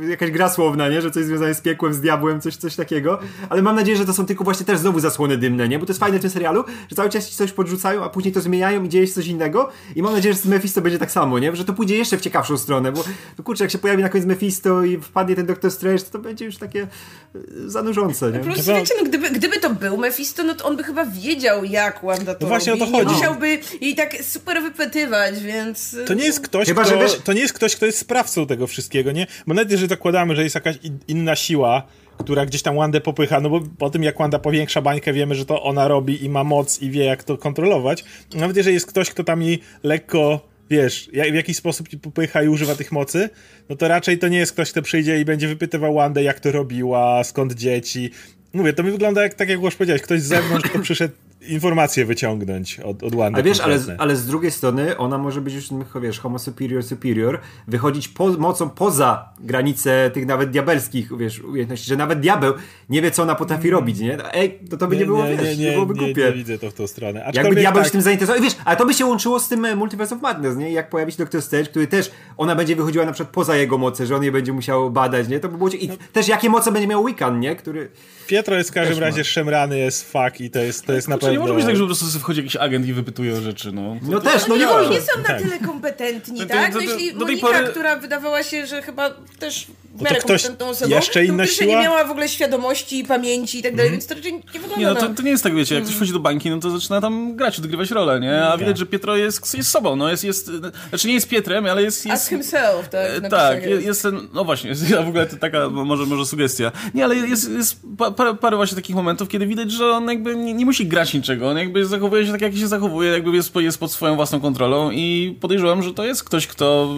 jakaś gra słowna, nie? Że coś związane z piekłem, z diabłem, coś, coś takiego. Ale mam nadzieję, że to są tylko właśnie też znowu zasłony dymne, nie? Bo to jest fajne w tym serialu, że cały czas coś podrzucają, a później to zmieniają i dzieje się coś innego i mam nadzieję, że z Mephisto będzie tak samo, nie? Że to pójdzie jeszcze w ciekawszą stronę, bo to kurczę, jak się pojawi na koniec Mephisto i wpadnie ten Doctor Strange, to, to będzie już takie e, zanurzące, nie? Plus, wiecie, no gdyby, gdyby to był Mephisto, no to on by chyba wiedział, jak Wanda to no właśnie robi. o to chodzi. Nie musiałby jej tak super wypytywać, więc... To nie jest ktoś, Chyba, kto, wiesz... to nie jest ktoś, kto jest sprawcą tego wszystkiego, nie? Bo nawet jeżeli zakładamy, że jest jakaś inna siła, która gdzieś tam Wandę popycha, no bo po tym jak Wanda powiększa bańkę, wiemy, że to ona robi i ma moc i wie jak to kontrolować. Nawet jeżeli jest ktoś, kto tam jej lekko wiesz, w jakiś sposób popycha i używa tych mocy, no to raczej to nie jest ktoś, kto przyjdzie i będzie wypytywał Wandę, jak to robiła, skąd dzieci. Mówię, to mi wygląda jak, tak jak już powiedziałeś, ktoś z zewnątrz, kto przyszedł informacje wyciągnąć od, od Wandy. Ale wiesz, ale, ale z drugiej strony ona może być już, wiesz, homo superior superior, wychodzić po, mocą poza granice tych nawet diabelskich, wiesz, umiejętności, że nawet diabeł nie wie, co ona potrafi robić, nie? No, ej, to to by nie, nie było, nie, wiesz, nie, nie, nie byłoby głupie. Nie, nie widzę to w tą stronę. Aczkolwiek Jakby diabeł tak... się tym zainteresował. Wiesz, ale to by się łączyło z tym e, Multiverse of Madness, nie? Jak pojawi się Doctor Strange, który też, ona będzie wychodziła na przykład poza jego moce, że on je będzie musiał badać, nie? To by było... I no. też jakie moce będzie miał Wiccan, nie? Który... Pietro jest w każdym razie szemrany, jest fuck i to jest, to jest na pewno... Nie może być tak, że po prostu wchodzi jakiś agent i wypytuje o rzeczy, no. To, no to, też, no nie Oni nie są na tak. tyle kompetentni, tak? Do, do, Jeśli do Monika, pory... która wydawała się, że chyba też w miarę kompetentną osobą, jeszcze inna to siła? nie miała w ogóle świadomości, pamięci i tak dalej, mm. więc to raczej nie wygląda Nie, no to, to, nie jest tak, wiecie, jak ktoś wchodzi do bańki, no to zaczyna tam grać, odgrywać rolę, nie? A widać, że Pietro jest, jest sobą, no jest, jest, znaczy nie jest Pietrem, ale jest... jest Ask himself, tak? Tak, jest, jest ten, no właśnie, jest, w ogóle to taka może, może sugestia. Nie, ale jest, jest parę, parę właśnie takich momentów, kiedy widać, że on jakby nie, nie musi grać niczego, on jakby zachowuje się tak, jak się zachowuje, jakby jest, jest pod swoją własną kontrolą i podejrzewam, że to jest ktoś, kto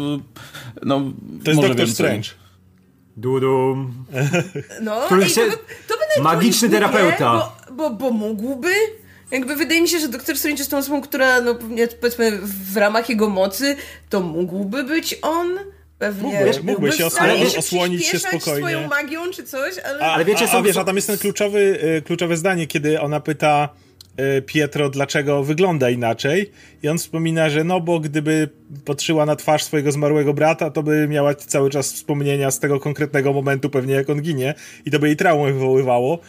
no, To jest Doctor Strange. Dudum. No, ej, to, by, to by Magiczny terapeuta. Bo, bo, bo mógłby. Jakby wydaje mi się, że doktor Strange jest tą osobą, która, no powiedzmy, w ramach jego mocy, to mógłby być on. Pewnie. Mógłby, mógłby się osłonić, osłonić się spokojnie. swoją magią czy coś, ale... A, ale wiecie, a, a, a wiesz, a tam jest ten kluczowy, y, kluczowe zdanie, kiedy ona pyta y, Pietro, dlaczego wygląda inaczej i on wspomina, że no bo gdyby patrzyła na twarz swojego zmarłego brata, to by miała cały czas wspomnienia z tego konkretnego momentu, pewnie jak on ginie i to by jej traumę wywoływało.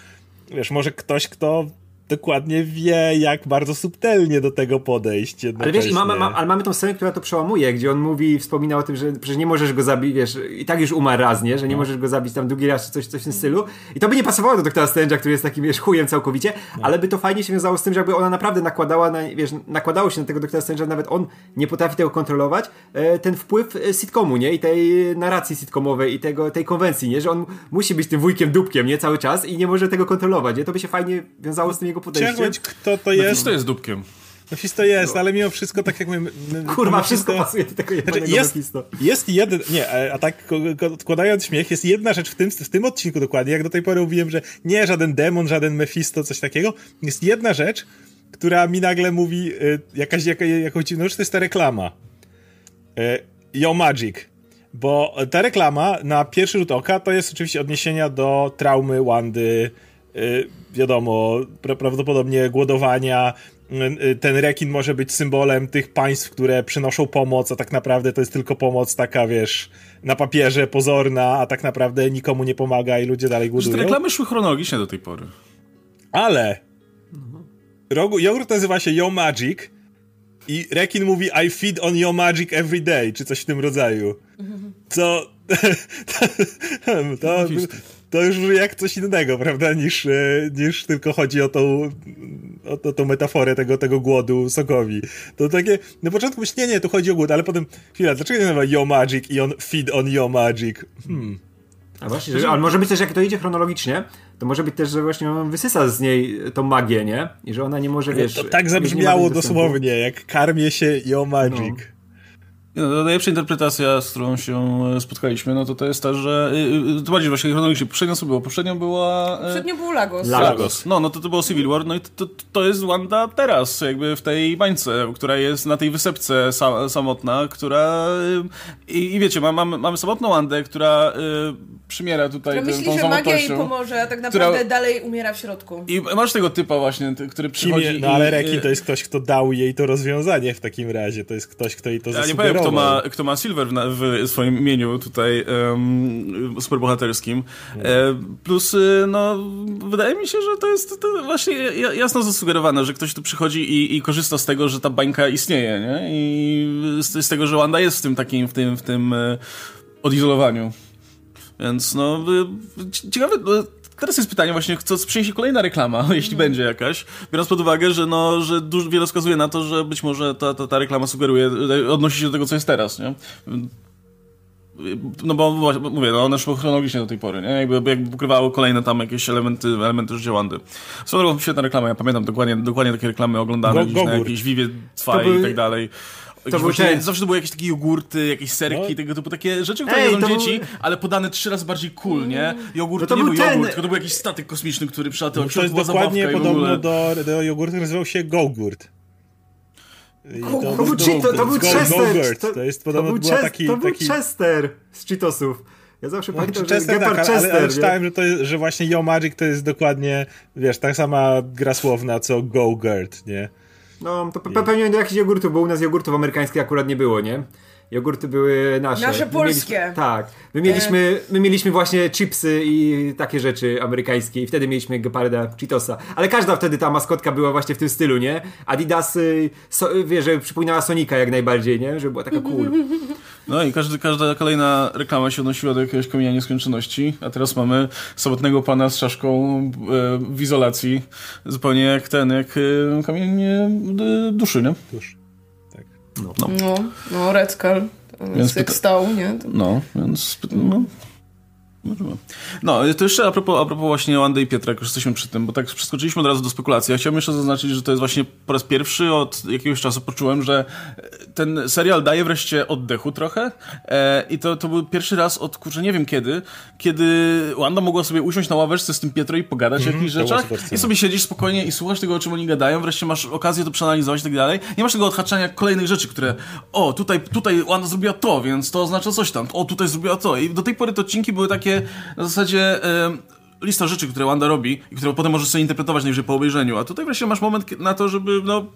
Wiesz, może ktoś, kto dokładnie wie, jak bardzo subtelnie do tego podejść. Ale wiesz, mamy, ma, ale mamy tą scenę, która to przełamuje, gdzie on mówi, wspomina o tym, że przecież nie możesz go zabić, wiesz, i tak już umarł raz, nie? Że nie no. możesz go zabić tam drugi raz, czy coś, coś w tym stylu. I to by nie pasowało do doktora Strange'a, który jest takim, wiesz, chujem całkowicie, no. ale by to fajnie się wiązało z tym, że jakby ona naprawdę nakładała, na, wiesz, nakładało się na tego doktora Strange'a, nawet on nie potrafi tego kontrolować, e, ten wpływ e, sitcomu, nie? I tej narracji sitcomowej, i tego, tej konwencji, nie? Że on musi być tym wujkiem dupkiem, nie? Cały czas i nie może tego kontrolować, nie? To by się fajnie wiązało z tym jego jego podejście. Chciałem kto to jest. Mephisto jest dupkiem. Mephisto jest, no. ale mimo wszystko, tak jak my... my Kurwa, Mephisto, wszystko pasuje do tego znaczy jest, Mephisto. Jest jeden... Nie, a tak odkładając śmiech, jest jedna rzecz w tym, w tym odcinku dokładnie, jak do tej pory mówiłem, że nie żaden demon, żaden Mephisto, coś takiego. Jest jedna rzecz, która mi nagle mówi y, jakaś, jaka, jakąś dziwną rzecz, to jest ta reklama. Y, Yo Magic. Bo ta reklama na pierwszy rzut oka to jest oczywiście odniesienia do traumy Wandy, Y, wiadomo, prawdopodobnie głodowania. Y, y, ten rekin może być symbolem tych państw, które przynoszą pomoc, a tak naprawdę to jest tylko pomoc taka, wiesz, na papierze pozorna, a tak naprawdę nikomu nie pomaga i ludzie dalej głodują. Te reklamy szły chronologicznie do tej pory. Ale rogu, jogurt nazywa się Yo Magic i rekin mówi I feed on your magic every day, czy coś w tym rodzaju. Co... to, to, to już jak coś innego, prawda, niż, e, niż tylko chodzi o tą, o, o tą metaforę tego, tego głodu sokowi. To takie, na początku myślę, nie, nie, tu chodzi o głód, ale potem, chwila, dlaczego nie nazywa Yo Magic i on feed on Yo Magic? Hmm. A właśnie, że, ale może być też, jak to idzie chronologicznie, to może być też, że właśnie on wysysa z niej tą magię, nie? I że ona nie może, wiesz... To tak zabrzmiało dosłownie, jak karmię się Yo Magic. No. No, najlepsza interpretacja, z którą się e, spotkaliśmy, no to to jest ta, że e, e, to bardziej właśnie chronologicznie. Poprzednią co było? Poprzednią była... Poprzednio był Lagos. Lagos. No, no to to było Civil War, no i to, to jest Wanda teraz, jakby w tej bańce, która jest na tej wysepce sa samotna, która... I, i wiecie, mamy, mamy samotną Wandę, która y, przymiera tutaj która myśli, że magia jej pomoże, a tak naprawdę która... dalej umiera w środku. I masz tego typa właśnie, który przychodzi... no ale Reki to jest ktoś, kto dał jej to rozwiązanie w takim razie. To jest ktoś, kto jej to ja zasugerował kto ma, kto ma Silver w, w swoim imieniu tutaj um, superbohaterskim. E, plus, y, no, wydaje mi się, że to jest to właśnie jasno zasugerowane, że ktoś tu przychodzi i, i korzysta z tego, że ta bańka istnieje, nie? I z, z tego, że Wanda jest w tym takim, w tym, w tym e, odizolowaniu. Więc no, ciekawe, no, Teraz jest pytanie właśnie, co przyniesie kolejna reklama, jeśli mm. będzie jakaś, biorąc pod uwagę, że, no, że dużo, wiele wskazuje na to, że być może ta, ta, ta reklama sugeruje, odnosi się do tego, co jest teraz, nie? No bo mówię, no one szły chronologicznie do tej pory, nie? Jakby, jakby pokrywały kolejne tam jakieś elementy, elementy życia Wandy. Są świetna reklama, ja pamiętam dokładnie, dokładnie takie reklamy oglądane go, gdzieś na jakiejś Vivie 2 i tak dalej. To był ten... Zawsze to były jakieś takie jogurty, jakieś serki, no. tego typu takie rzeczy, które Ej, jedzą dzieci, był... ale podane trzy razy bardziej cool, nie? Jogurt no to, nie był, ten... jogurt, tylko to był jakiś statek kosmiczny, który przylatywał. No to jest dokładnie podobno do, do jogurtu, nazywał się Gogurt. To, to, był, to, to był Chester. To, to jest podobno to był, taki, to był taki... Chester z Cheetosów. Ja zawsze no, pamiętam, że Chester, tak, Chester, ale, ale czytałem, że, to jest, że właśnie Yo Magic to jest dokładnie, wiesz, tak sama gra słowna co Go-Gurt, nie? No, to pe pewnie do jakichś jogurtów, bo u nas jogurtów amerykańskich akurat nie było, nie? Jogurty były nasze. Nasze polskie. Mieliśmy, tak. My mieliśmy, my mieliśmy właśnie chipsy i takie rzeczy amerykańskie i wtedy mieliśmy Geparda Cheetosa. Ale każda wtedy ta maskotka była właśnie w tym stylu, nie? Adidasy, so, wiesz, że przypominała Sonika jak najbardziej, nie? Że była taka cool. No i każdy, każda kolejna reklama się odnosiła do jakiegoś kamienia nieskończoności, a teraz mamy samotnego pana z czaszką e, w izolacji, zupełnie jak ten, jak e, kamień e, duszy, nie? Dusz. No, no, no, no Red Skull. Więc jak stał, nie? To... No, więc no, no, to jeszcze a propos, a propos właśnie Wandy i Pietra, jak już jesteśmy przy tym, bo tak przeskoczyliśmy od razu do spekulacji. Ja chciałbym jeszcze zaznaczyć, że to jest właśnie po raz pierwszy od jakiegoś czasu poczułem, że ten serial daje wreszcie oddechu trochę e, i to, to był pierwszy raz od, kurczę, nie wiem kiedy, kiedy Wanda mogła sobie usiąść na ławeczce z tym Pietro i pogadać mm -hmm, o jakichś rzeczach i sobie siedzisz spokojnie i słuchasz tego, o czym oni gadają, wreszcie masz okazję to przeanalizować i tak dalej. Nie masz tego odhaczania kolejnych rzeczy, które o, tutaj, tutaj Wanda zrobiła to, więc to oznacza coś tam, o, tutaj zrobiła to i do tej pory te odcinki były takie na zasadzie... E, lista rzeczy, które Wanda robi i które potem możesz sobie interpretować najwyżej po obejrzeniu, a tutaj wreszcie masz moment na to, żeby no,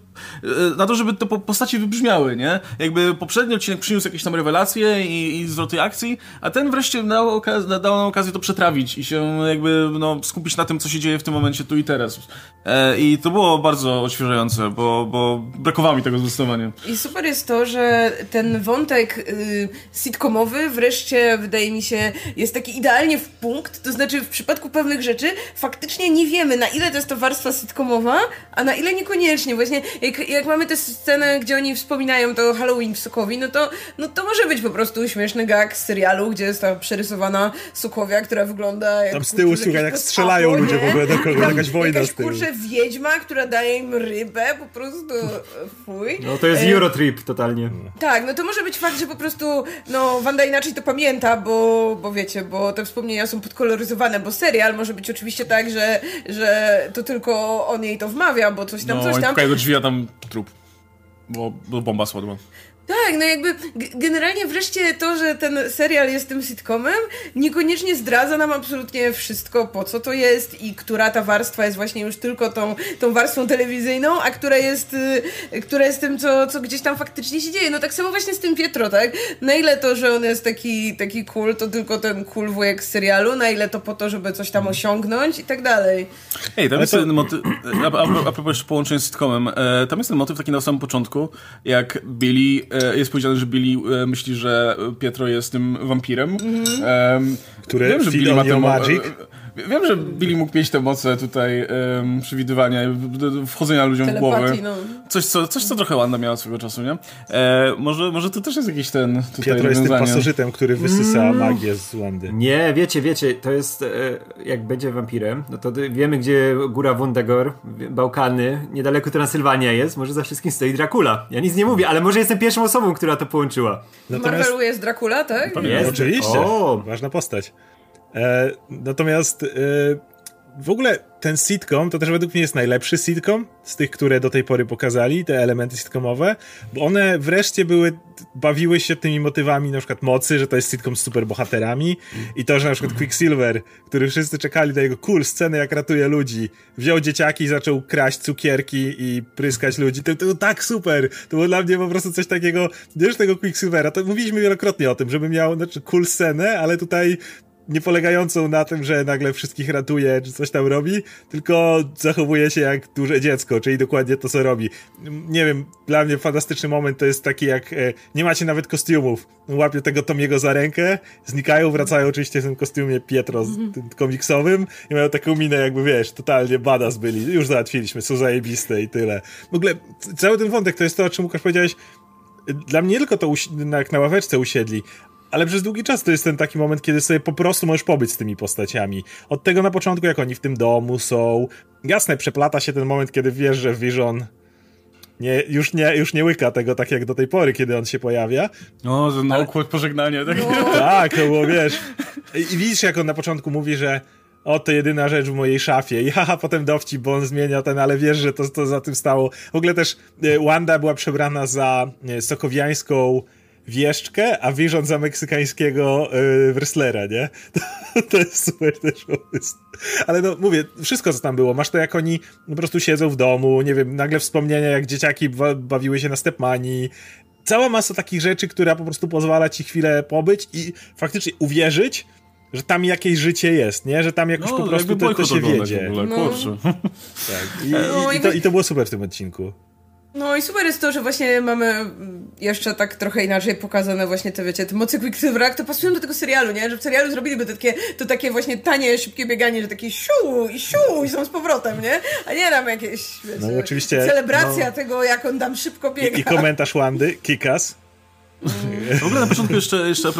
e, na to, żeby te postaci wybrzmiały, nie? Jakby poprzedni odcinek przyniósł jakieś tam rewelacje i, i zwroty akcji, a ten wreszcie dał, dał nam okazję to przetrawić i się jakby no, skupić na tym, co się dzieje w tym momencie tu i teraz. E, I to było bardzo odświeżające, bo, bo brakowało mi tego zdecydowanie. I super jest to, że ten wątek y, sitcomowy wreszcie, wydaje mi się, jest taki idealnie w punkt, to znaczy w przypadku pewnych rzeczy faktycznie nie wiemy, na ile to jest to warstwa sitcomowa, a na ile niekoniecznie. Właśnie jak, jak mamy tę scenę, gdzie oni wspominają to Halloween w Sokowi, no to, no to może być po prostu śmieszny gag z serialu, gdzie jest ta przerysowana Sokowia, która wygląda jak... Tam z tyłu słuchaj, jak strzelają papo, ludzie w ogóle do kogo, jakaś wojna jakaś, z tyłu. kurczę, wiedźma, która daje im rybę, po prostu fuj. No to jest e... Eurotrip totalnie. Tak, no to może być fakt, że po prostu no Wanda inaczej to pamięta, bo, bo wiecie, bo te wspomnienia są podkoloryzowane, bo serial serial może być oczywiście tak, że, że to tylko on jej to wmawia, bo coś tam, no, coś tam. No, do drzwi, a tam trup. Bo, bo bomba spadła. Tak, no jakby generalnie wreszcie to, że ten serial jest tym sitcomem, niekoniecznie zdradza nam absolutnie wszystko, po co to jest i która ta warstwa jest właśnie już tylko tą, tą warstwą telewizyjną, a która jest, y, która jest tym, co, co gdzieś tam faktycznie się dzieje. No tak samo właśnie z tym Pietro, tak? Na ile to, że on jest taki, taki cool, to tylko ten cool wujek z serialu, na ile to po to, żeby coś tam osiągnąć i tak dalej. Ej, tam jest to... ten motyw, a, a, a propos jeszcze połączenia z sitcomem, e, tam jest ten motyw taki na samym początku, jak Billy jest powiedziane, że Billy e, myśli, że Pietro jest tym wampirem. Mm -hmm. Który wiem, że Billy ma ten magic. Wiem, że Billy mógł mieć te moce tutaj um, przewidywania, wchodzenia ludziom w głowę. No. Coś, co, coś, co trochę Wanda miała swego czasu, nie? E, może, może to też jest jakiś ten tutaj Pietro jest tym pasożytem, który wysysa mm. magię z Wandy. Nie, wiecie, wiecie, to jest e, jak będzie wampirem, no to wiemy, gdzie góra Wondegor, Bałkany, niedaleko Transylwania jest, może za wszystkim stoi Dracula. Ja nic nie mówię, ale może jestem pierwszą osobą, która to połączyła. Natomiast... Marvelu jest Dracula, tak? Jest. Oczywiście, o. ważna postać. E, natomiast e, w ogóle ten sitcom to też według mnie jest najlepszy sitcom z tych, które do tej pory pokazali, te elementy sitcomowe, bo one wreszcie były, bawiły się tymi motywami na przykład mocy, że to jest sitcom z superbohaterami i to, że na przykład Quicksilver, który wszyscy czekali na jego cool scenę, jak ratuje ludzi, wziął dzieciaki i zaczął kraść cukierki i pryskać ludzi. To, to było tak super! To było dla mnie po prostu coś takiego, wiesz tego Quicksilvera, to mówiliśmy wielokrotnie o tym, żeby miał znaczy, cool scenę, ale tutaj nie polegającą na tym, że nagle wszystkich ratuje, czy coś tam robi, tylko zachowuje się jak duże dziecko, czyli dokładnie to, co robi. Nie wiem, dla mnie fantastyczny moment to jest taki, jak e, nie macie nawet kostiumów. Łapie tego Tomiego za rękę, znikają, wracają oczywiście w tym kostiumie Pietro, z, tym komiksowym i mają taką minę jakby, wiesz, totalnie badass byli. Już załatwiliśmy, są zajebiste i tyle. W ogóle cały ten wątek to jest to, o czym Łukasz powiedziałeś, dla mnie nie tylko to jak na ławeczce usiedli, ale przez długi czas to jest ten taki moment, kiedy sobie po prostu możesz pobyć z tymi postaciami. Od tego na początku, jak oni w tym domu są. Jasne, przeplata się ten moment, kiedy wiesz, że Vision nie, już, nie, już nie łyka tego tak jak do tej pory, kiedy on się pojawia. O, że na ale... pożegnanie. Tak? No. tak, to było, wiesz. I widzisz, jak on na początku mówi, że o, to jedyna rzecz w mojej szafie. I haha, potem dowcip, bo on zmienia ten, ale wiesz, że to, to za tym stało. W ogóle też e, Wanda była przebrana za e, sokowiańską wieszczkę, a Vision za meksykańskiego yy, wrestlera, nie? To, to, jest super też pomysł. Ale no, mówię, wszystko co tam było. Masz to, jak oni po prostu siedzą w domu, nie wiem, nagle wspomnienia, jak dzieciaki bawiły się na stepmani. Cała masa takich rzeczy, która po prostu pozwala ci chwilę pobyć i faktycznie uwierzyć, że tam jakieś życie jest, nie? Że tam jakoś no, po prostu to, to się wiedzie. No. Tak. I, no, i, i, to, I to było super w tym odcinku. No i super jest to, że właśnie mamy jeszcze tak trochę inaczej pokazane właśnie te, wiecie, te mocy Quicksilvera, to pasują do tego serialu, nie? Że w serialu zrobiliby to takie, to takie właśnie tanie, szybkie bieganie, że takie siu i siu i są z powrotem, nie? A nie tam jakieś, wiecie, no, oczywiście, celebracja no, tego, jak on tam szybko biega. I, i komentarz Wandy, Kikas. W ogóle na początku jeszcze, jeszcze,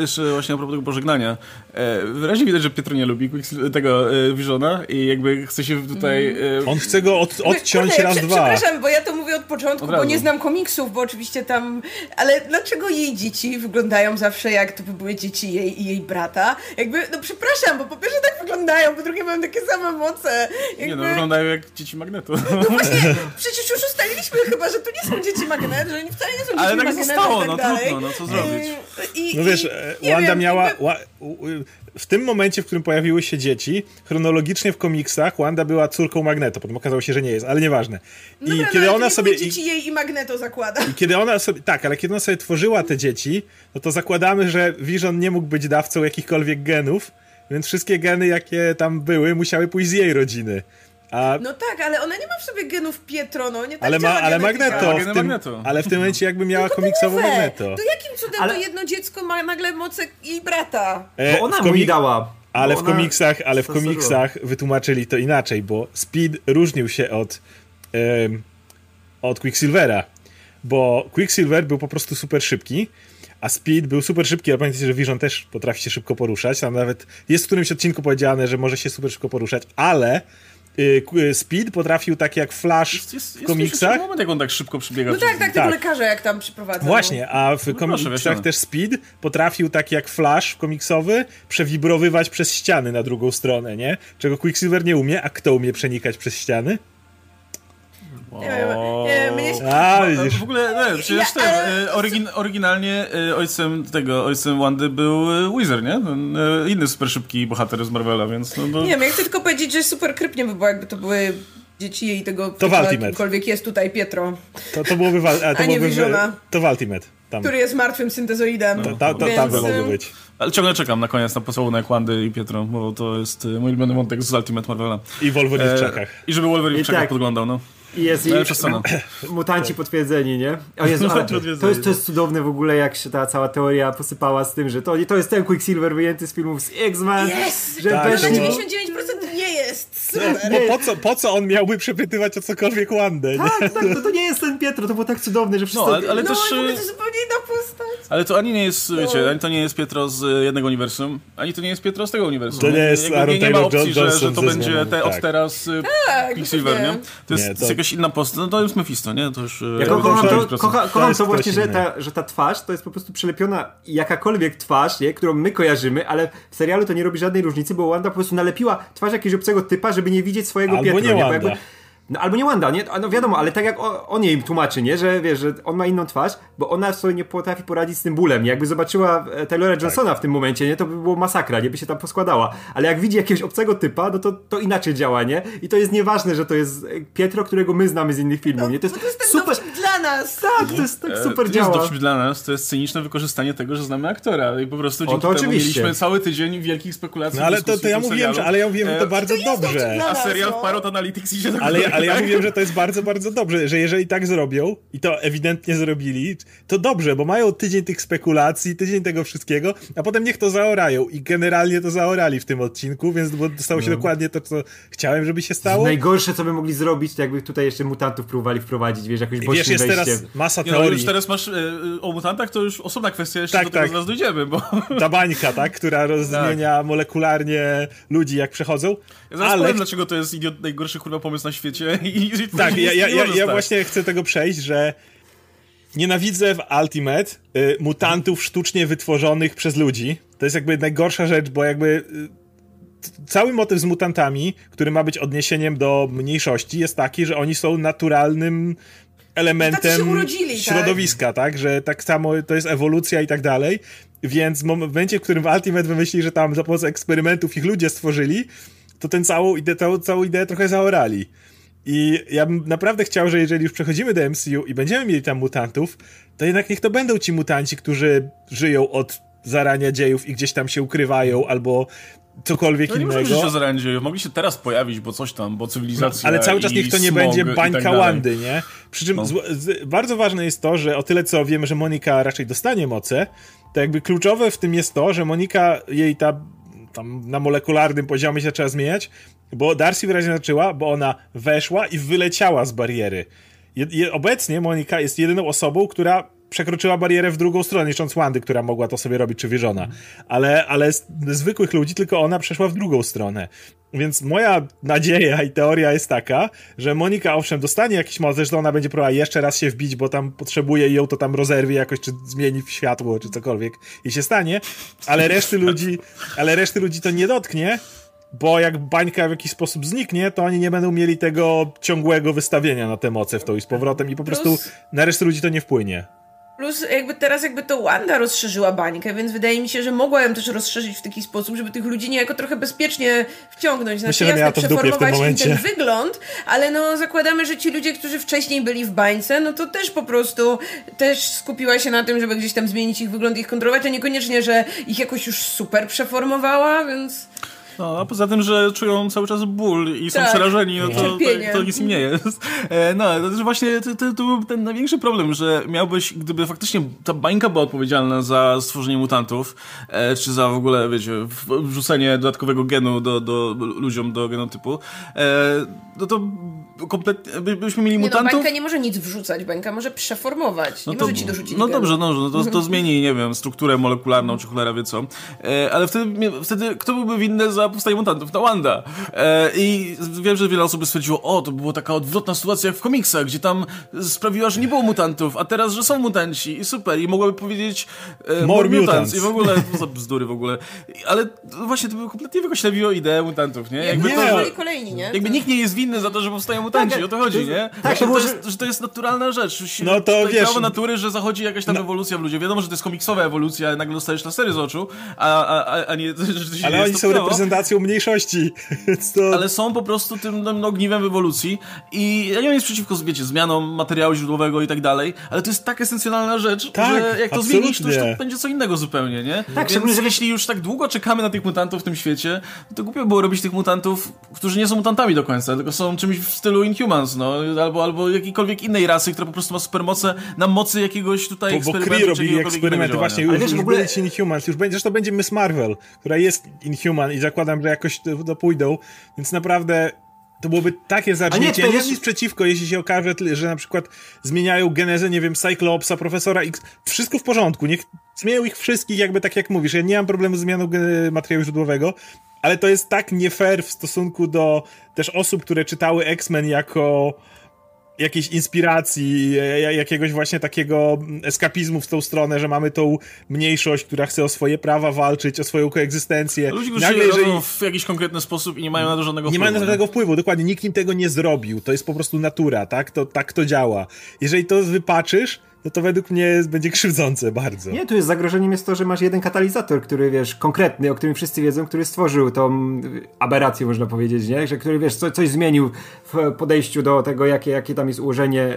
jeszcze właśnie a propos tego pożegnania. E, wyraźnie widać, że Pietro nie lubi tego e, Visiona i jakby chce się tutaj... Mm. On chce go od, odciąć Kurde, raz, dwa. Przepraszam, bo ja to mówię od początku, od bo nie znam komiksów, bo oczywiście tam... Ale dlaczego jej dzieci wyglądają zawsze jak to by były dzieci jej i jej brata? Jakby, no przepraszam, bo po pierwsze tak wyglądają, po drugie mają takie same moce. Jakby... Nie no, wyglądają jak dzieci Magnetu. No właśnie, przecież już ustaliliśmy chyba, że to nie są dzieci Magnetu, że oni wcale nie są dziećmi Ale tak zostało, tak no dalej. trudno, no co zrobić? I, no wiesz, i, Wanda wiem, miała... Jakby... W tym momencie, w którym pojawiły się dzieci, chronologicznie w komiksach Wanda była córką Magneto, potem okazało się, że nie jest, ale nieważne. I Dobra, kiedy no, ona sobie dzieci jej i Magneto zakłada. I kiedy ona sobie tak, ale kiedy ona sobie tworzyła te dzieci, no to zakładamy, że Vision nie mógł być dawcą jakichkolwiek genów, więc wszystkie geny, jakie tam były, musiały pójść z jej rodziny. A... No tak, ale ona nie ma w sobie genów Pietro, no nie tak ale, ma, ale Magneto, w tym, ale w tym momencie jakby miała no komiksowo Magneto. To jakim cudem ale... to jedno dziecko ma nagle moce jej brata? E, bo ona komik... mi dała. Ale w komiksach, ale w komiksach wytłumaczyli to inaczej, bo Speed różnił się od, um, od Quicksilvera, bo Quicksilver był po prostu super szybki, a Speed był super szybki, a pamiętajcie, że Vision też potrafi się szybko poruszać, tam nawet jest w którymś odcinku powiedziane, że może się super szybko poruszać, ale Speed potrafił tak jak Flash jest, jest, w komiksach. Jest moment, jak on tak szybko przybiega. No tak, tak, tego tak. lekarza jak tam przyprowadza. Właśnie, a w no komiksach też Speed potrafił tak jak Flash komiksowy przewibrowywać przez ściany na drugą stronę, nie? Czego Quicksilver nie umie, a kto umie przenikać przez ściany? Nie wiem, mnie się... A, widzisz. W ogóle, nie, przecież ten, e, orygin, oryginalnie e, ojcem tego, ojcem Wandy był e, Wizard, nie? Inny super szybki bohater z Marvela, więc... No, bo... Nie wiem, ja chcę tylko powiedzieć, że super krypnie by było, jakby to były dzieci jej tego... To w Ultimate. Kimkolwiek jest tutaj Pietro. To, to byłoby... A, to a nie byłoby, To w Ultimate. Tam. Który jest martwym syntezoidem. No, ta, ta, tam by mogło być. Ale ciągle czekam na koniec na pocałunek Wandy i Pietro, bo to jest mój ulubiony wątek z Ultimate Marvela. I Wolverine w czakach. I żeby Wolverine w czakach tak. podglądał, no. I jest i mutanci potwierdzeni, nie? O Jezu, ale to, jest, to jest cudowne w ogóle, jak się ta cała teoria posypała z tym, że to, to jest ten Quicksilver wyjęty z filmów z X-Men. Yes! Że tak, to 99% nie jest! Super! Nie, po, co, po co on miałby przepytywać o cokolwiek Wandę? Tak, tak, to, to nie jest ten Pietro, to było tak cudowne, że wszyscy... No, ale, ale no, też... to zupełnie inna postać. Ale to ani nie jest, no. wiecie, ani to nie jest Pietro z jednego uniwersum, ani to nie jest Pietro z tego uniwersum. To nie jest nie, Aaron nie, nie ma opcji, że, że to będzie te, od tak. teraz tak, Quicksilver, nie? To jest, nie, to... jest jakaś inna postać. No to jest Mephisto, nie? To już... Ja kocham to, kocha, kocham to właśnie, że ta, że ta twarz to jest po prostu przelepiona jakakolwiek twarz, nie? którą my kojarzymy, ale w serialu to nie robi żadnej różnicy, bo Wanda po prostu nalepiła twarz jakiegoś obcego typa, żeby nie widzieć swojego Albo Pietro. Nie, nie? Wanda. No albo nie Wanda, nie? No wiadomo, ale tak jak on, on jej tłumaczy, nie? Że wiesz, że on ma inną twarz, bo ona sobie nie potrafi poradzić z tym bólem. Jakby zobaczyła e, Taylora Johnsona tak. w tym momencie, nie? To by było masakra, nie by się tam poskładała. Ale jak widzi jakiegoś obcego typa, no to, to inaczej działa, nie? I to jest nieważne, że to jest Pietro, którego my znamy z innych filmów, no, nie? To jest, to jest super dla nas. Tak, to jest tak e, super to działa. To jest dowcip dla nas, to jest cyniczne wykorzystanie tego, że znamy aktora i po prostu dzięki o, to temu oczywiście. mieliśmy cały tydzień wielkich spekulacji. No ale to, to ja mówiłem, że, ale ja mówiłem, że to e, bardzo to dobrze. A serial w Parrot Analytics idzie do ale, ale ja mówiłem, że to jest bardzo, bardzo dobrze, że jeżeli tak zrobią, i to ewidentnie zrobili, to dobrze, bo mają tydzień tych spekulacji, tydzień tego wszystkiego, a potem niech to zaorają. I generalnie to zaorali w tym odcinku, więc bo stało się no. dokładnie to, co chciałem, żeby się stało. Najgorsze, co by mogli zrobić, to jakby tutaj jeszcze mutantów próbowali wprowadzić, wiesz, jakoś Wiesz, jest wejście. teraz masa teorii. Nie, no, już teraz masz y, o mutantach, to już osobna kwestia, jeszcze tak, do tego tak. zaraz dojdziemy, bo... Ta bańka, tak, która rozmienia tak. molekularnie ludzi, jak przechodzą. Ja zaraz ale... powiem, dlaczego to jest idiot, najgorszy kurwa pomysł na świecie i, i tak, ja, ja, ja, ja właśnie chcę tego przejść, że nienawidzę w Ultimate y, mutantów sztucznie wytworzonych przez ludzi. To jest jakby najgorsza rzecz, bo jakby y, cały motyw z mutantami, który ma być odniesieniem do mniejszości, jest taki, że oni są naturalnym elementem urodzili, tak? środowiska, tak? tak? Że tak samo to jest ewolucja i tak dalej. Więc w momencie, w którym Ultimate wymyśli, że tam za pomocą eksperymentów ich ludzie stworzyli, to ten całą ideę, całą, całą ideę trochę zaorali. I ja bym naprawdę chciał, że jeżeli już przechodzimy do MCU i będziemy mieli tam mutantów, to jednak niech to będą ci mutanci, którzy żyją od zarania dziejów i gdzieś tam się ukrywają, albo cokolwiek no, nie innego. Nie zarania dziejów, mogli się teraz pojawić, bo coś tam, bo cywilizacja no, Ale cały czas niech to nie będzie bańka tak Wandy, nie? Przy czym no. z, z, bardzo ważne jest to, że o tyle co wiemy, że Monika raczej dostanie moce, to jakby kluczowe w tym jest to, że Monika, jej ta tam na molekularnym poziomie się trzeba zmieniać, bo Darcy wyraźnie zaczęła, bo ona weszła i wyleciała z bariery. Je, je, obecnie Monika jest jedyną osobą, która przekroczyła barierę w drugą stronę, niszcząc Wandy, która mogła to sobie robić, czy Visiona. Ale, ale z zwykłych ludzi tylko ona przeszła w drugą stronę. Więc moja nadzieja i teoria jest taka, że Monika owszem dostanie jakiś moc, że ona będzie próbowała jeszcze raz się wbić, bo tam potrzebuje i ją to tam rozerwie jakoś, czy zmieni w światło, czy cokolwiek i się stanie, ale reszty ludzi, ale reszty ludzi to nie dotknie, bo jak bańka w jakiś sposób zniknie, to oni nie będą mieli tego ciągłego wystawienia na te moce w to i z powrotem i po prostu na resztę ludzi to nie wpłynie. Plus jakby teraz jakby to Wanda rozszerzyła bańkę, więc wydaje mi się, że mogła ją też rozszerzyć w taki sposób, żeby tych ludzi niejako trochę bezpiecznie wciągnąć. Znaczy Myślę, jasne, przeformować im ten wygląd, ale no zakładamy, że ci ludzie, którzy wcześniej byli w bańce, no to też po prostu też skupiła się na tym, żeby gdzieś tam zmienić ich wygląd i ich kontrolować, a niekoniecznie, że ich jakoś już super przeformowała, więc... No, a poza tym, że czują cały czas ból i są tak. przerażeni, no to, to, to, nic im nie jest. E, no, to właśnie to, to, to, był ten największy problem, że miałbyś, gdyby faktycznie ta bańka była odpowiedzialna za stworzenie mutantów, e, czy za w ogóle, wiecie, wrzucenie dodatkowego genu do, do ludziom, do genotypu, e, no to kompletnie, byśmy mieli nie no, mutantów... No, bańka nie może nic wrzucać, bańka może przeformować, no nie to, może ci dorzucić No genu. dobrze, no, no to, to zmieni, nie wiem, strukturę molekularną, czy cholera wie co, e, ale wtedy, wtedy kto byłby winny za powstanie mutantów? To Wanda. E, I wiem, że wiele osób stwierdziło, o, to była taka odwrotna sytuacja jak w komiksach, gdzie tam sprawiła, że nie było mutantów, a teraz, że są mutanci i super, i mogłaby powiedzieć e, more, more mutants. mutants. i w ogóle, to za bzdury w ogóle. Ale właśnie to by kompletnie wykoślewiło ideę mutantów, nie? Jakby, nie, to, że, kolejni, nie? jakby nikt nie jest winny za to, że powstają mutanci, tak, o to chodzi, nie? Tak, to, to, jest, że to jest naturalna rzecz. No to wiesz... Prawo natury, że zachodzi jakaś tam no. ewolucja w ludziach. Wiadomo, że to jest komiksowa ewolucja, nagle dostajesz lasery z oczu, a, a, a nie, że się Ale oni są reprezentacją mniejszości. To... Ale są po prostu tym no, ogniwem ewolucji i ja nie mam nic przeciwko, wiecie, zmianom materiału źródłowego i tak dalej, ale to jest tak esencjonalna rzecz, tak, że jak to absolutnie. zmienisz, to już to będzie co innego zupełnie, nie? Tak, Więc jeśli już tak długo czekamy na tych mutantów w tym świecie, to głupio było robić tych mutantów, którzy nie są mutantami do końca, tylko są czymś w stylu Inhumans, no, albo, albo jakiejkolwiek innej rasy, która po prostu ma supermoce na mocy jakiegoś tutaj bo, eksperymentu. Bo Kree robili eksperymenty, właśnie już, wiesz, już w ogóle... będzie Inhumans, już będzie, że to będzie Miss Marvel, która jest Inhuman i zakładam, że jakoś to, to pójdą, więc naprawdę to byłoby takie zacznięcie. Ja nie mam nic przeciwko, jeśli się okaże, że na przykład zmieniają genezę, nie wiem, Cyclopsa, Profesora X. Wszystko w porządku. Niech zmienią ich wszystkich, jakby tak jak mówisz. Ja nie mam problemu z zmianą materiału źródłowego, ale to jest tak nie fair w stosunku do też osób, które czytały X-Men jako jakiejś inspiracji, jakiegoś właśnie takiego eskapizmu w tą stronę, że mamy tą mniejszość, która chce o swoje prawa walczyć, o swoją koegzystencję. Ludzie, którzy Nagle, jeżeli... w jakiś konkretny sposób i nie mają na to żadnego wpływu. Nie mają na to żadnego wpływu, dokładnie. Nikt im tego nie zrobił. To jest po prostu natura, tak? To, tak to działa. Jeżeli to wypaczysz, no to według mnie będzie krzywdzące bardzo. Nie, tu jest zagrożeniem jest to, że masz jeden katalizator, który wiesz, konkretny, o którym wszyscy wiedzą, który stworzył tą aberrację, można powiedzieć, nie? Że który wiesz, co, coś zmienił w podejściu do tego, jakie, jakie tam jest ułożenie e,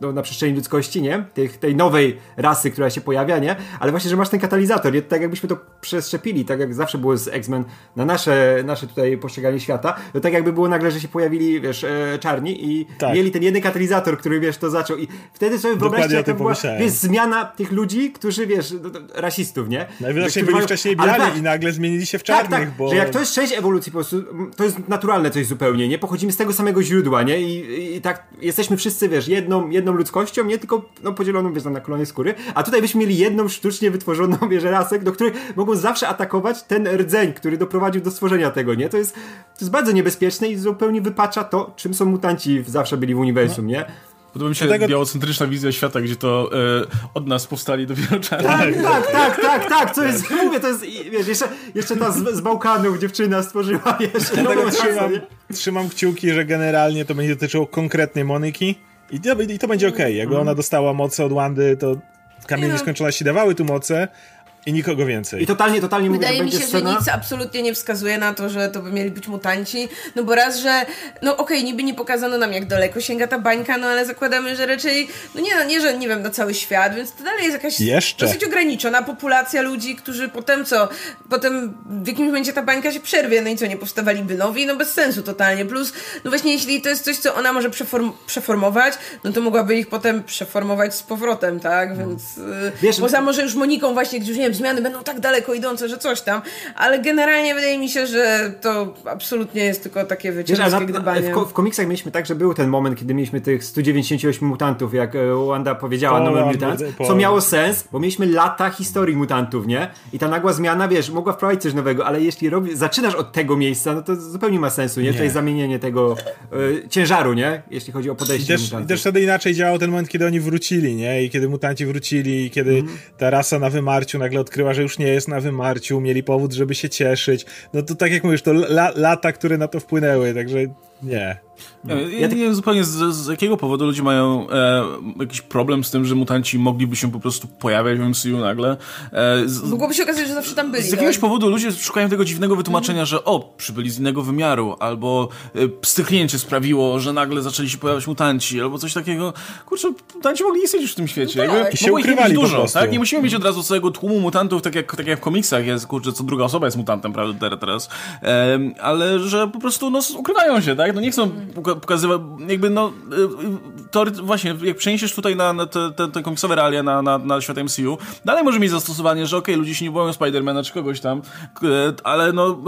no, na przestrzeni ludzkości, nie? Tej, tej nowej rasy, która się pojawia, nie? Ale właśnie, że masz ten katalizator, nie? tak jakbyśmy to przeszczepili, tak jak zawsze było z X-Men na nasze, nasze tutaj postrzeganie świata, to tak jakby było nagle, że się pojawili, wiesz, e, czarni i tak. mieli ten jeden katalizator, który, wiesz, to zaczął i wtedy sobie wyobraźcie, jak to było była wiesz, zmiana tych ludzi, którzy, wiesz, rasistów, nie? Najwidoczniej byli wcześniej biali tak, i nagle zmienili się w czarnych, tak, tak, bo... że jak to jest część ewolucji po prostu, to jest naturalne coś zupełnie, nie? Pochodzimy z tego samego źródła, nie? I, i tak jesteśmy wszyscy, wiesz, jedną, jedną ludzkością, nie tylko no, podzieloną, wiesz, na kolonie skóry, a tutaj byśmy mieli jedną sztucznie wytworzoną, wiesz, rasę, do której mogą zawsze atakować ten rdzeń, który doprowadził do stworzenia tego, nie? To jest, to jest bardzo niebezpieczne i zupełnie wypacza to, czym są mutanci zawsze byli w uniwersum, no. nie? Podoba mi się Dlatego... białocentryczna wizja świata, gdzie to e, od nas powstali dopiero czarni. Tak, tak, tak, tak, tak, co jest, mówię, to jest, wiesz, jeszcze, jeszcze ta z, z Bałkanów dziewczyna stworzyła, wiesz. Dlatego trzymam, trzymam kciuki, że generalnie to będzie dotyczyło konkretnej Moniki i to, i to będzie okej. Okay. Jakby ona dostała moce od Wandy, to kamienie nieskończone się dawały tu moce, i nikogo więcej. I totalnie, totalnie Wydaje mówię, mi się, scena... że nic absolutnie nie wskazuje na to, że to by mieli być mutanci. No bo raz, że no okej, okay, niby nie pokazano nam jak daleko sięga ta bańka, no ale zakładamy, że raczej, no nie, no nie, że nie wiem, na cały świat, więc to dalej jest jakaś Jeszcze. dosyć ograniczona populacja ludzi, którzy potem co, potem w jakimś momencie ta bańka się przerwie, no i co, nie powstawaliby nowi, no bez sensu totalnie. Plus, no właśnie jeśli to jest coś, co ona może przeform przeformować, no to mogłaby ich potem przeformować z powrotem, tak, więc... Y, Wiesz, poza może już Moniką właśnie, gdzieś nie wiem, zmiany będą tak daleko idące, że coś tam, ale generalnie wydaje mi się, że to absolutnie jest tylko takie wycieczki gdybanie. W, w komiksach mieliśmy tak, że był ten moment, kiedy mieliśmy tych 198 mutantów, jak e, Wanda powiedziała, No Mutants, co miało sens, bo mieliśmy lata historii mutantów, nie? I ta nagła zmiana, wiesz, mogła wprowadzić coś nowego, ale jeśli robi, zaczynasz od tego miejsca, no to zupełnie ma sensu, nie? nie. Tutaj zamienienie tego y, ciężaru, nie? Jeśli chodzi o podejście I też, do też wtedy inaczej działał ten moment, kiedy oni wrócili, nie? I kiedy mutanci wrócili, i kiedy mm. ta rasa na wymarciu nagle odkryła, że już nie jest na wymarciu, mieli powód, żeby się cieszyć. No to tak jak mówisz, to la, lata, które na to wpłynęły, także nie. No. Ja, ja nie wiem zupełnie z, z, jakiego powodu ludzie mają e, jakiś problem z tym, że mutanci mogliby się po prostu pojawiać w MCU nagle. E, z, Mogłoby się okazać, że zawsze tam byli. Z jakiegoś tak? powodu ludzie szukają tego dziwnego wytłumaczenia, mm. że o, przybyli z innego wymiaru, albo e, styknięcie sprawiło, że nagle zaczęli się pojawiać mutanci, albo coś takiego. Kurczę, mutanci mogli istnieć już w tym świecie. No tak. I się ukrywali dużo, tak? Nie musimy mieć od razu całego tłumu mutantów, tak jak, tak jak w komiksach jest, kurczę, co druga osoba jest mutantem, prawda, teraz. E, ale że po prostu, no, ukrywają się, tak? No nie chcą pokazywać jakby no, y, to właśnie, jak przeniesiesz tutaj na, na te, te, te komiksowe realia na, na, na świat MCU, dalej może mieć zastosowanie, że okej, okay, ludzie się nie boją Spidermana czy kogoś tam, ale no,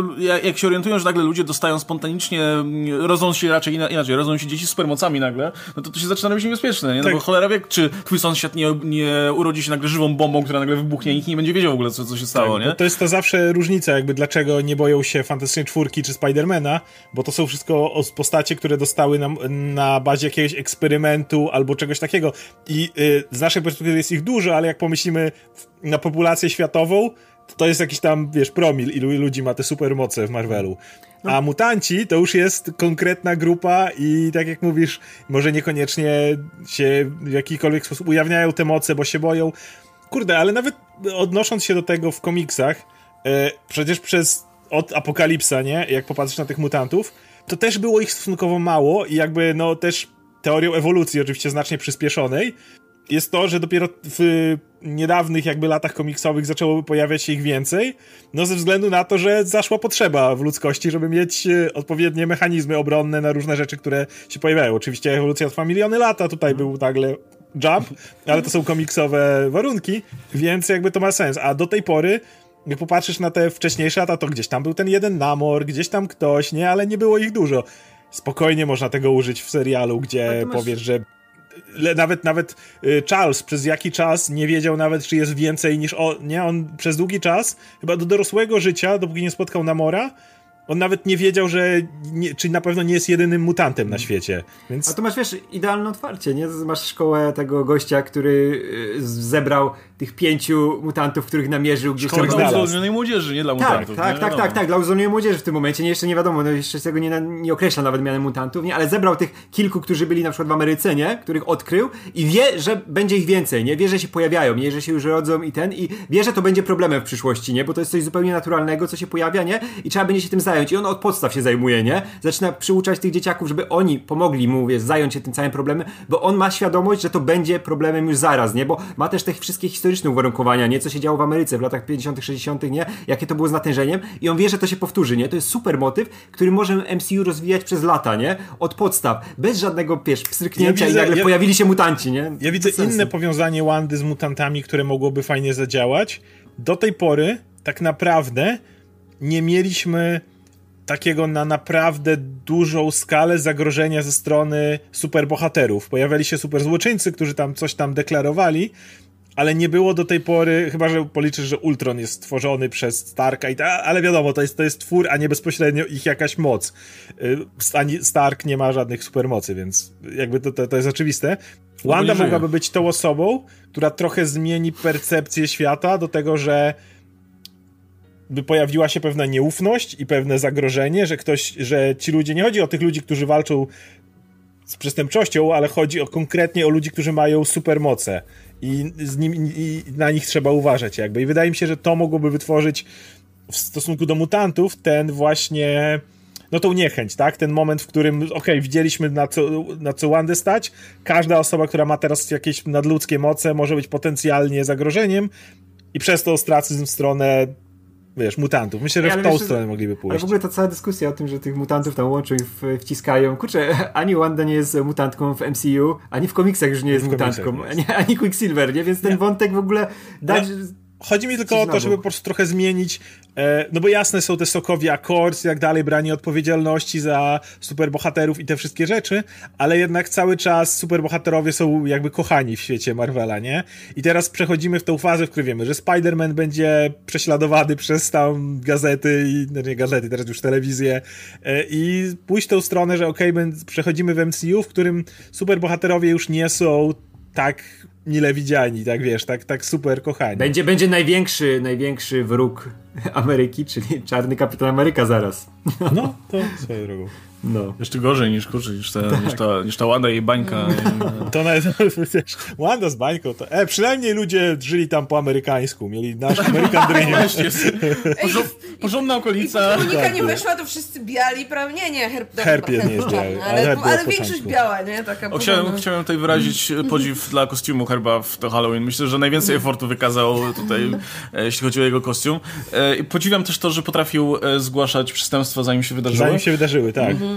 jak się orientują, że nagle ludzie dostają spontanicznie, mm, rodzą się raczej inaczej, rodzą się dzieci z supermocami nagle, no to to się zaczyna robić niebezpieczne, nie? No tak. bo cholera wie, czy twój sąsiad nie, nie urodzi się nagle żywą bombą, która nagle wybuchnie i nikt nie będzie wiedział w ogóle, co, co się stało, tak, nie? To jest to zawsze różnica, jakby dlaczego nie boją się Fantastycznej Czwórki czy Spidermana, bo to są wszystko postacie, które dostały na, na bazie jakiegoś eksperymentu albo czegoś takiego. I y, z naszej perspektywy jest ich dużo, ale jak pomyślimy na populację światową, to, to jest jakiś tam, wiesz, promil, ilu ludzi ma te supermoce w Marvelu. No. A mutanci to już jest konkretna grupa i tak jak mówisz, może niekoniecznie się w jakikolwiek sposób ujawniają te moce, bo się boją. Kurde, ale nawet odnosząc się do tego w komiksach, e, przecież przez od Apokalipsa, nie? Jak popatrzysz na tych mutantów, to też było ich stosunkowo mało i jakby no też teorią ewolucji oczywiście znacznie przyspieszonej jest to, że dopiero w niedawnych jakby latach komiksowych zaczęło pojawiać się ich więcej, no ze względu na to, że zaszła potrzeba w ludzkości, żeby mieć e, odpowiednie mechanizmy obronne na różne rzeczy, które się pojawiają. Oczywiście ewolucja trwa miliony lat, a tutaj był nagle jump, ale to są komiksowe warunki, więc jakby to ma sens. A do tej pory jak popatrzysz na te wcześniejsze lata, to gdzieś tam był ten jeden Namor, gdzieś tam ktoś, nie? Ale nie było ich dużo. Spokojnie można tego użyć w serialu, gdzie masz... powiesz, że nawet nawet y, Charles przez jaki czas nie wiedział nawet, czy jest więcej niż on, nie? On przez długi czas, chyba do dorosłego życia, dopóki nie spotkał Namora, on nawet nie wiedział, że nie, czy na pewno nie jest jedynym mutantem na świecie. Więc... A tu masz, wiesz, idealne otwarcie, nie? Masz szkołę tego gościa, który y, zebrał tych pięciu mutantów, których namierzył gdzieś tam dla uzdolnionej młodzieży, nie dla tak, mutantów. Tak, tak, tak, tak, dla uzdolnionej młodzieży w tym momencie. Nie, jeszcze nie wiadomo, no jeszcze tego nie, nie określa nawet mianem mutantów, nie? Ale zebrał tych kilku, którzy byli na przykład w Ameryce, nie? Których odkrył i wie, że będzie ich więcej, nie? Wie, że się pojawiają, nie? Że się już rodzą i ten i wie, że to będzie problemem w przyszłości, nie? Bo to jest coś zupełnie naturalnego, co się pojawia, nie? I trzeba będzie się tym zająć. I on od podstaw się zajmuje, nie? Zaczyna przyuczać tych dzieciaków, żeby oni pomogli mu, wiesz, zająć się tym całym problemem, bo on ma świadomość, że to będzie problemem już zaraz, nie? Bo ma też te wszystkie historyczne uwarunkowania, nie? Co się działo w Ameryce w latach 50., 60., nie? Jakie to było z natężeniem i on wie, że to się powtórzy, nie? To jest super motyw, który może MCU rozwijać przez lata, nie? Od podstaw, bez żadnego, wiesz, pstryknięcia ja widzę, i nagle ja, pojawili się mutanci, nie? Ja widzę inne powiązanie Wandy z mutantami, które mogłoby fajnie zadziałać. Do tej pory tak naprawdę nie mieliśmy takiego na naprawdę dużą skalę zagrożenia ze strony superbohaterów. Pojawiali się superzłoczyńcy, którzy tam coś tam deklarowali, ale nie było do tej pory, chyba że policzysz, że Ultron jest stworzony przez Starka i ta, ale wiadomo, to jest, to jest twór, a nie bezpośrednio ich jakaś moc. Y, ani Stark nie ma żadnych supermocy, więc jakby to, to, to jest oczywiste. Wanda mogłaby być tą osobą, która trochę zmieni percepcję świata do tego, że by pojawiła się pewna nieufność i pewne zagrożenie, że ktoś, że ci ludzie, nie chodzi o tych ludzi, którzy walczą z przestępczością, ale chodzi o konkretnie o ludzi, którzy mają supermoce i, z nim, i na nich trzeba uważać jakby. I wydaje mi się, że to mogłoby wytworzyć w stosunku do mutantów ten właśnie no tą niechęć, tak? Ten moment, w którym, okej, okay, widzieliśmy na co, na co stać, każda osoba, która ma teraz jakieś nadludzkie moce może być potencjalnie zagrożeniem i przez to ostracyzm w stronę wiesz, mutantów. Myślę, że w tą stronę mogliby pójść. Ale w ogóle ta cała dyskusja o tym, że tych mutantów tam łączą i wciskają. Kurczę, ani Wanda nie jest mutantką w MCU, ani w komiksach już nie jest mutantką, ani, ani Quicksilver, nie? Więc ten nie. wątek w ogóle dać... Chodzi mi tylko o to, żeby po prostu trochę zmienić, e, no bo jasne są te sokowi akord i tak dalej, branie odpowiedzialności za superbohaterów i te wszystkie rzeczy, ale jednak cały czas superbohaterowie są jakby kochani w świecie Marvela, nie? I teraz przechodzimy w tą fazę, w której wiemy, że Spider-Man będzie prześladowany przez tam gazety i, no nie gazety, teraz już telewizję e, i pójść tą stronę, że okej, okay, przechodzimy w MCU, w którym superbohaterowie już nie są tak mile widziani, tak wiesz, tak, tak super kochani. Będzie, będzie największy, największy wróg Ameryki, czyli czarny kapitan Ameryka zaraz. No, to swoją drogą. No. Jeszcze gorzej niż, kurczę, niż, ta, tak. niż, ta, niż ta Wanda i bańka. To nawet, wiesz, Wanda z bańką, to e, przynajmniej ludzie żyli tam po amerykańsku, mieli nasz American Dream. porządna okolica. I Monika nie weszła, to wszyscy biali, prawda? Nie, nie, herb, herb jest nie jest biały, ale, ale, ale większość biała, nie? Taka o, chciałem, chciałem tutaj wyrazić podziw dla kostiumu Herba w to Halloween. Myślę, że najwięcej efortu wykazał tutaj, e, jeśli chodzi o jego kostium. E, I podziwiam też to, że potrafił e, zgłaszać przestępstwa, zanim się wydarzyły. Zanim się wydarzyły, tak. Mhm.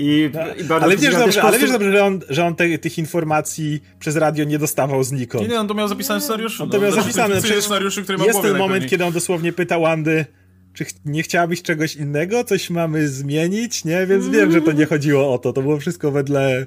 I, no, i ale, wiesz dobrze, ale wiesz dobrze, że on, że on te, tych informacji przez radio nie dostawał znikąd. Nie, nie, on to miał zapisane w scenariuszu. On to no, miał zapisane. Przecież scenariuszu, który jest ten moment, kiedy on dosłownie pyta Wandy, czy nie chciałabyś czegoś innego? Coś mamy zmienić? Nie? Więc wiem, że to nie chodziło o to. To było wszystko wedle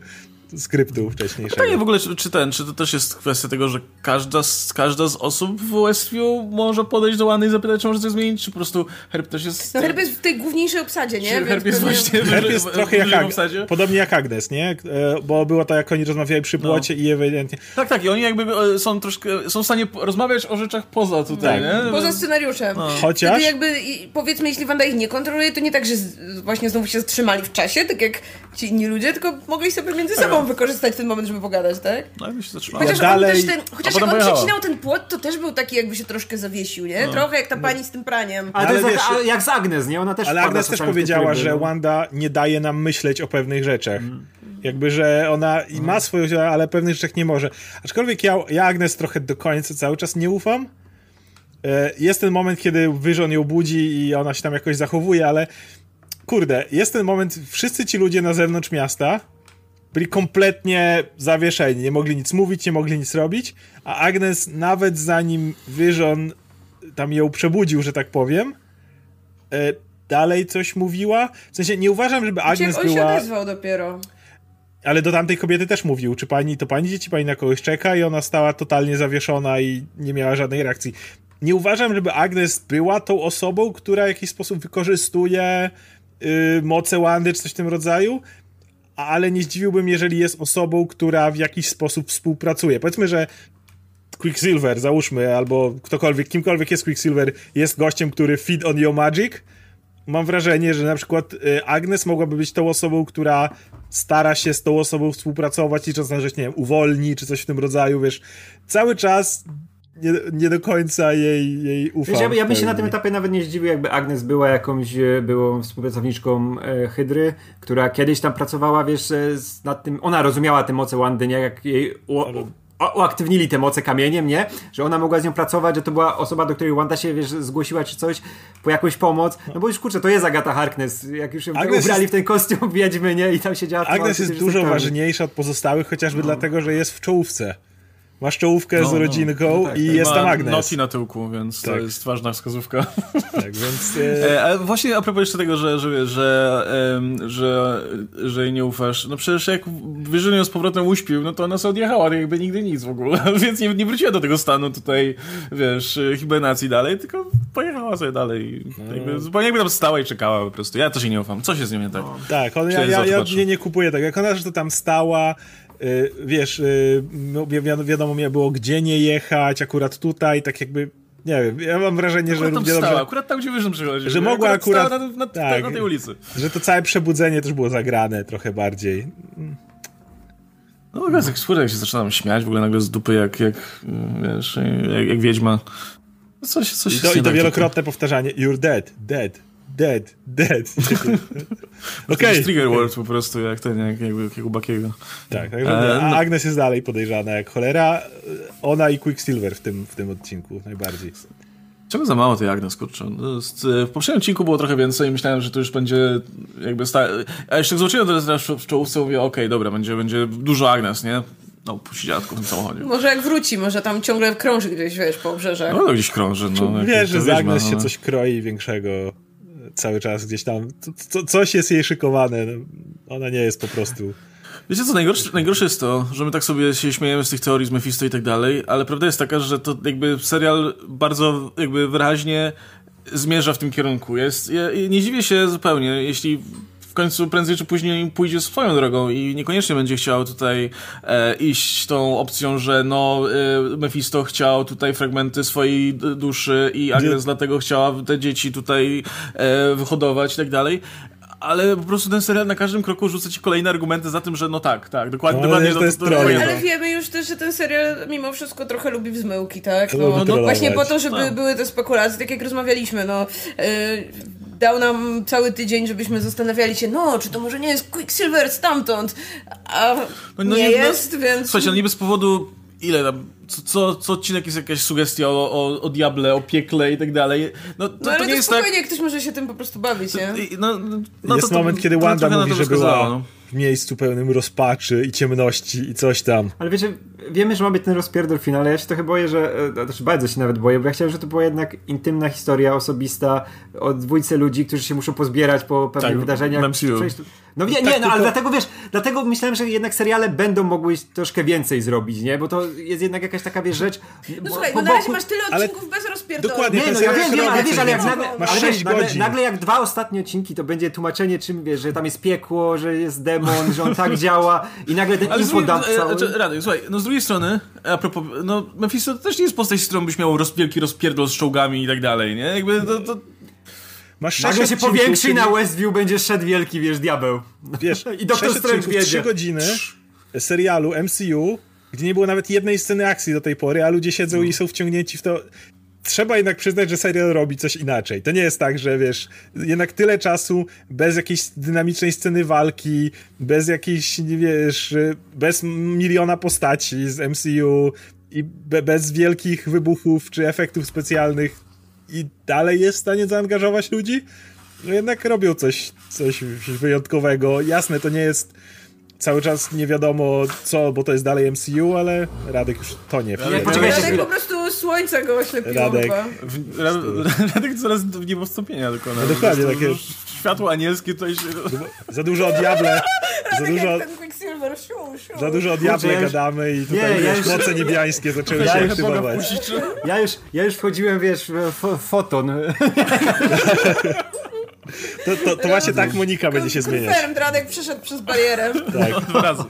skryptu wcześniejszego. Pytanie w ogóle, czy, czy, ten, czy to też jest kwestia tego, że każda z, każda z osób w Westview może podejść do Łany i zapytać, czy może coś zmienić, czy po prostu Herb też jest... No Herb jest w tej główniejszej obsadzie, nie? Herb jest właśnie... Herb jest trochę jak Ag... podobnie jak Agnes, nie? E, bo było to, jak oni rozmawiali przy płocie no. i ewidentnie... Tak, tak, i oni jakby e, są troszkę, są w stanie rozmawiać o rzeczach poza tutaj, tak. nie? Poza scenariuszem. No. Chociaż... Wtedy jakby, powiedzmy, jeśli Wanda ich nie kontroluje, to nie tak, że właśnie znowu się zatrzymali w czasie, tak jak ci inni ludzie, tylko mogli sobie między sobą wykorzystać ten moment, żeby pogadać, tak? No i się zatrzymała. Chociaż dalej... on też ten, chociaż jak on przecinał ten płot, to też był taki, jakby się troszkę zawiesił, nie? No. Trochę jak ta pani z tym praniem. Ale, ale to jest wiesz, jak, jak z Agnes, nie? Ona też Ale Agnes też powiedziała, że Wanda nie daje nam myśleć o pewnych rzeczach. Mm. Jakby, że ona mm. ma swoją, ale pewnych rzeczach nie może. Aczkolwiek ja, ja Agnes trochę do końca cały czas nie ufam. E, jest ten moment, kiedy Wyżon ją budzi i ona się tam jakoś zachowuje, ale kurde, jest ten moment, wszyscy ci ludzie na zewnątrz miasta byli kompletnie zawieszeni, nie mogli nic mówić, nie mogli nic robić, a Agnes nawet zanim Vision tam ją przebudził, że tak powiem, e, dalej coś mówiła. W sensie nie uważam, żeby Agnes on była... On się odezwał dopiero. Ale do tamtej kobiety też mówił, czy pani, to pani dzieci, pani na kogoś czeka i ona stała totalnie zawieszona i nie miała żadnej reakcji. Nie uważam, żeby Agnes była tą osobą, która w jakiś sposób wykorzystuje yy, moce Wandy czy coś w tym rodzaju, ale nie zdziwiłbym, jeżeli jest osobą, która w jakiś sposób współpracuje. Powiedzmy, że Quicksilver, załóżmy, albo ktokolwiek, kimkolwiek jest Quicksilver, jest gościem, który feed on your magic. Mam wrażenie, że na przykład y, Agnes mogłaby być tą osobą, która stara się z tą osobą współpracować i czasem, że nie wiem, uwolni, czy coś w tym rodzaju, wiesz. Cały czas nie, nie do końca jej, jej ufam. Wiesz, ja, ja bym się na tym etapie nawet nie zdziwił, jakby Agnes była jakąś e, byłą współpracowniczką e, Hydry, która kiedyś tam pracowała, wiesz, e, nad tym, ona rozumiała te moce Wandy, nie? Jak jej uaktywnili te moce kamieniem, nie? Że ona mogła z nią pracować, że to była osoba, do której Wanda się, wiesz, zgłosiła czy coś po jakąś pomoc. No bo już kurczę, to jest Agata Harkness. Jak już ją Agnes ubrali w ten kostium wiedźmy, nie? I tam siedziała... Agnes jest dużo ważniejsza od pozostałych, chociażby no. dlatego, że jest w czołówce. Masz czołówkę no, z no. rodzinką no, tak, i tak. jest tam Agnes. Noti na tyłku, więc tak. to jest ważna wskazówka. Tak, więc... E... E, właśnie a propos jeszcze tego, że, że, że, że, że jej nie ufasz, no przecież jak Wyżyn ją z powrotem uśpił, no to ona sobie odjechała, jakby nigdy nic w ogóle, więc nie, nie wróciła do tego stanu tutaj, wiesz, hibernacji dalej, tylko pojechała sobie dalej. No. Jakby, zupełnie jakby tam stała i czekała po prostu. Ja też jej nie ufam. Co się z nią nie tak? No. Tak, on, ja, ja, ja nie, nie kupuję tak. Jak ona, że to tam stała, wiesz, y, no, wiadomo, mnie było, gdzie nie jechać, akurat tutaj, tak jakby nie wiem, ja mam wrażenie, akurat że stała, dobrze, akurat tam, gdzie wyżym przychodzi. Że mogła akurat, akurat na, na, tak, na, tej ulicy. Że to całe przebudzenie też było zagrane trochę bardziej. No wiesz, jak skórę, jak się zaczynam śmiać w ogóle nagle z dupy, jak, jak wiesz, jak, jak wiedźma. Coś, coś I to, i to wielokrotne powtarzanie, you're dead, dead, dead, dead. Okej. Okay. trigger word po prostu, jak ten, jak, jak, jak u Bakiego. Tak, także e, no. Agnes jest dalej podejrzana jak cholera. Ona i Quicksilver w tym, w tym odcinku najbardziej. Czego za mało tej Agnes, kurczę. W poprzednim odcinku było trochę więcej i myślałem, że to już będzie jakby sta... A jeszcze zobaczyłem teraz w czołówce mówię, okej, okay, dobra, będzie, będzie dużo Agnes, nie? no, puści dziadku w tym samochodzie. Może jak wróci, może tam ciągle krąży gdzieś, wiesz, po obrzeżach. No, no gdzieś krąży. No, Wiesz, że z Agnes się coś kroi większego cały czas gdzieś tam. Co, coś jest jej szykowane. Ona nie jest po prostu... Wiecie co, najgorsze, najgorsze jest to, że my tak sobie się śmiejemy z tych teorii z Mephisto i tak dalej, ale prawda jest taka, że to jakby serial bardzo jakby wyraźnie zmierza w tym kierunku. Jest, ja, nie dziwię się zupełnie, jeśli w końcu prędzej czy później pójdzie swoją drogą i niekoniecznie będzie chciał tutaj e, iść tą opcją, że no e, Mephisto chciał tutaj fragmenty swojej duszy i Agnes dlatego chciała te dzieci tutaj e, wyhodować i tak dalej ale po prostu ten serial na każdym kroku rzuca ci kolejne argumenty za tym, że no tak, tak, dokładnie. No, dokładnie to, jest to, to, ale wiemy już też, że ten serial mimo wszystko trochę lubi wzmyłki, tak? No, no właśnie po to, żeby no. były te spekulacje, tak jak rozmawialiśmy, no. Yy, dał nam cały tydzień, żebyśmy zastanawiali się, no, czy to może nie jest Quicksilver stamtąd, a no, no nie, nie, jest, więc... Słuchajcie, no nie bez powodu ile tam, co, co, co odcinek jest jakaś sugestia o, o, o diable, o piekle i tak dalej. No, to, no ale to nie to jest spokojnie, tak... ktoś może się tym po prostu bawić, nie? No, no, jest to, moment, kiedy Wanda mówi, że była no. W miejscu pełnym rozpaczy i ciemności i coś tam. Ale wiecie, wiemy, że ma być ten rozpierdol w finale. Ja się trochę boję, że. E, znaczy, bardzo się nawet boję, bo ja chciałem, żeby to była jednak intymna historia osobista o dwójce ludzi, którzy się muszą pozbierać po pewnych tak, wydarzeniach. Przejść... No nie, tak, nie, no tylko... ale dlatego wiesz, dlatego myślałem, że jednak seriale będą mogły troszkę więcej zrobić, nie? Bo to jest jednak jakaś taka wiesz, rzecz. No bo, słuchaj, bo na razie masz tyle odcinków ale... bez rozpierdolu. Dokładnie, nie, no ja wiem, wiem, ale wiesz, ale jak nagle, ale wiesz, nagle, nagle, jak dwa ostatnie odcinki, to będzie tłumaczenie, czym wiesz, że tam jest piekło, że jest demon, że on tak działa i nagle ten infodump e, cały. Rady, słuchaj, no z drugiej strony, a propos, no Mephisto to też nie jest postać, z którą byś miał roz, wielki rozpierdol z czołgami i tak dalej, nie? Jakby to... to... Masz Nagle się powiększy i na Westview będzie szedł wielki, wiesz, diabeł. Wiesz, I Doktor Strange wiedzie. 3 godziny serialu MCU, gdzie nie było nawet jednej sceny akcji do tej pory, a ludzie siedzą no. i są wciągnięci w to trzeba jednak przyznać, że serial robi coś inaczej. To nie jest tak, że wiesz, jednak tyle czasu bez jakiejś dynamicznej sceny walki, bez jakiejś, wiesz, bez miliona postaci z MCU i be bez wielkich wybuchów czy efektów specjalnych i dalej jest w stanie zaangażować ludzi, no jednak robią coś, coś wyjątkowego. Jasne, to nie jest cały czas nie wiadomo co, bo to jest dalej MCU, ale Radek już to nie. Radek po prostu słońce go oślepiło Radek. Radek coraz w niebostąpienia dokona. No dokładnie, takie... Światło anielskie tutaj się... Za dużo o diable. za dużo... Za dużo o diable gadamy i tutaj nie, ja już... moce niebiańskie zaczęły ja się aktywować. Ja już, ja już wchodziłem, wiesz, w foton. To, to, to właśnie tak Monika będzie się zmieniać. Confirmed, Radek przeszedł przez barierę. Tak. Dwa razy.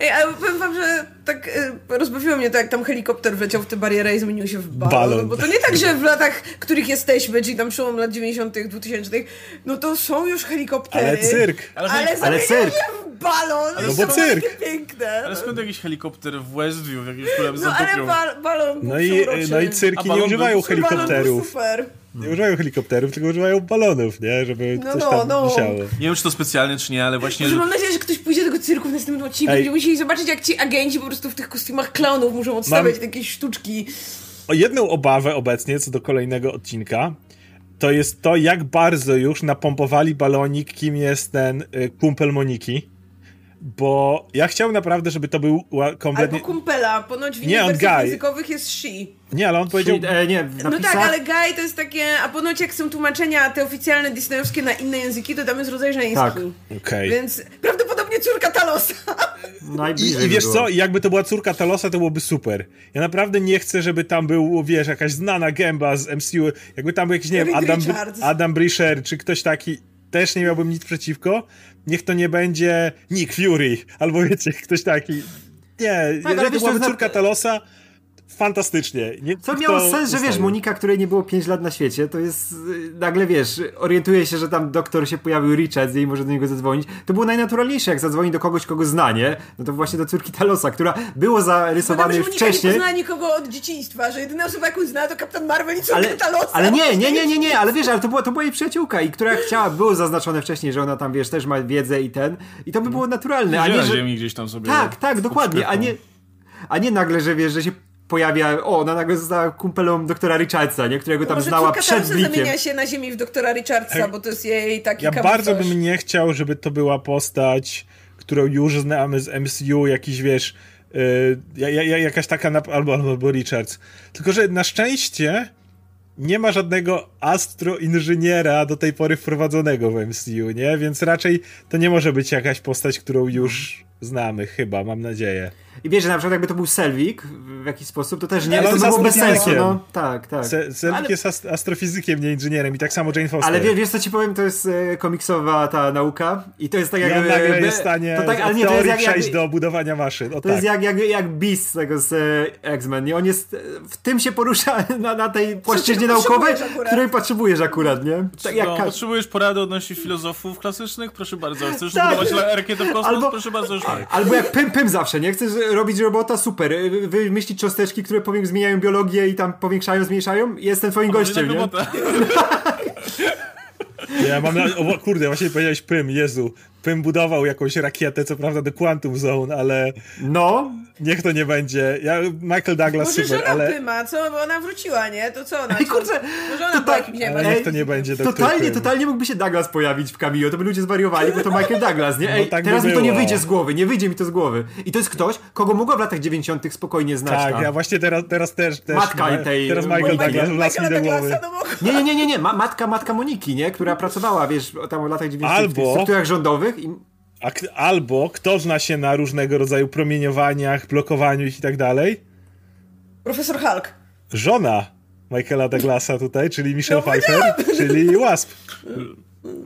Ej, ale powiem wam, że tak y, rozbawiło mnie to, jak tam helikopter wleciał w tę barierę i zmienił się w balon. balon. Bo to nie tak, że w latach, których jesteśmy, czyli tam przełom lat 90., 2000, no to są już helikoptery. Ale cyrk. Ale, ale, ale cyrk. w balon. No bo cyrk. piękne. Ale skąd jakiś helikopter w Westview, w jakimś problem No ale ba balon no i, no i cyrki nie używają helikopterów. super. Nie używają helikopterów, tylko używają balonów, nie? Żeby no, coś no, tam no. wisiało. Nie wiem, czy to specjalnie, czy nie, ale właśnie... Że mam nadzieję, że ktoś pójdzie do tego cyrku w następnym odcinku i musieli zobaczyć, jak ci agenci po prostu w tych kostiumach klaunów muszą odstawiać mam... jakieś sztuczki. O jedną obawę obecnie, co do kolejnego odcinka, to jest to, jak bardzo już napompowali balonik, kim jest ten y, kumpel Moniki bo ja chciałem naprawdę, żeby to był kompletnie... Albo kumpela, ponoć w nie, on guy. językowych jest she. Nie, ale on powiedział... She, e, nie, no tak, ale guy to jest takie... A ponoć jak są tłumaczenia te oficjalne disneyowskie na inne języki, to tam jest rodzaj żeński. Tak. Okay. Więc prawdopodobnie córka Talosa. I, I wiesz było. co, jakby to była córka Talosa, to byłoby super. Ja naprawdę nie chcę, żeby tam był, wiesz, jakaś znana gęba z MCU, jakby tam był jakiś, nie wiem, Adam, Adam Brisher, czy ktoś taki też nie miałbym nic przeciwko. Niech to nie będzie Nick Fury, albo wiecie, ktoś taki. Nie, tak, jeżeli to Talosa, fantastycznie. Nie, Co miało sens, że wiesz, Monika, której nie było 5 lat na świecie, to jest y, nagle wiesz, orientuje się, że tam doktor się pojawił Richard i może do niego zadzwonić. To było najnaturalniejsze, jak zadzwoni do kogoś, kogo zna, nie? No to właśnie do córki Talosa, która było zarysowana już wcześniej. nie zna nikogo od dzieciństwa, że jedyna osoba, jaką zna, to Kapitan Marvel i córka ale, Talosa. Ale nie, nie, nie, nie, nie, ale wiesz, ale to była, to była jej przyjaciółka i która chciała, było zaznaczone wcześniej, że ona tam, wiesz, też ma wiedzę i ten, i to by było naturalne, a nie, że... gdzieś tam sobie Tak, tak, dokładnie, a nie a nie nagle, że wiesz, że się pojawia, o, ona nagle została kumpelą doktora Richardsa, nie? którego tam Może znała przed blikiem. zamienia się na ziemi w doktora Richardsa, bo to jest jej taki Ja bardzo bym nie chciał, żeby to była postać, którą już znamy z MCU, jakiś, wiesz, Yy, jakaś taka, albo, albo Richards. Tylko, że na szczęście nie ma żadnego astroinżyniera do tej pory wprowadzonego w MCU, nie? Więc raczej to nie może być jakaś postać, którą już znamy, chyba, mam nadzieję. I wiesz, że na przykład jakby to był Selvik w jakiś sposób, to też nie ale to było bez sensu. No, tak, tak. Se Selvik ale... jest ast astrofizykiem, nie inżynierem i tak samo Jane Foster. Ale wiesz, wiesz co ci powiem, to jest e, komiksowa ta nauka i to jest tak jakby... On nagle jest w stanie to tak, ale nie, to jest jak, przejść jak, do budowania maszyn. O, to tak. jest jak, jak, jak Beast tego z e, X-Men, nie? On jest, w tym się porusza na, na tej płaszczyźnie naukowej, której potrzebujesz akurat, nie? Tak, jak no, potrzebujesz porady odnośnie filozofów klasycznych? Proszę bardzo. Chcesz tak. budować rakietę w kosmos? Albo, Proszę bardzo. Albo jak Pym Pym zawsze, nie? Chcesz robić robota? Super. Wymyślić cząsteczki, które zmieniają biologię i tam powiększają, zmniejszają? Jestem twoim gościem, nie? Ja mam na... O kurde, właśnie powiedziałeś Pym, Jezu. Pym budował jakąś rakietę, co prawda do Quantum Zone, ale... No. Niech to nie będzie. Ja, Michael Douglas Może super, żona ale... Pyma, co? Bo ona wróciła, nie? To co ona? Ej, kurczę, Może ona to nie ale niech to nie będzie Totalnie, totalnie mógłby się Douglas pojawić w cameo, to by ludzie zwariowali, bo to Michael Douglas, nie? No Ej, no tak teraz by mi to nie wyjdzie z głowy, nie wyjdzie mi to z głowy. I to jest ktoś, kogo mogła w latach 90 spokojnie znać. Tak, tam. ja właśnie teraz, teraz też, też Matka tej... Teraz Michael Douglas wlazł mi do głowy. Nie, nie, nie, nie, nie, matka, matka Moniki, nie? Która pracowała, wiesz, tam w latach 90 Albo... w strukturach rządowych i albo kto zna się na różnego rodzaju promieniowaniach, blokowaniu ich i tak dalej? Profesor Hulk. Żona Michaela Douglasa tutaj, czyli Michelle no, Pfeiffer, czyli Wasp.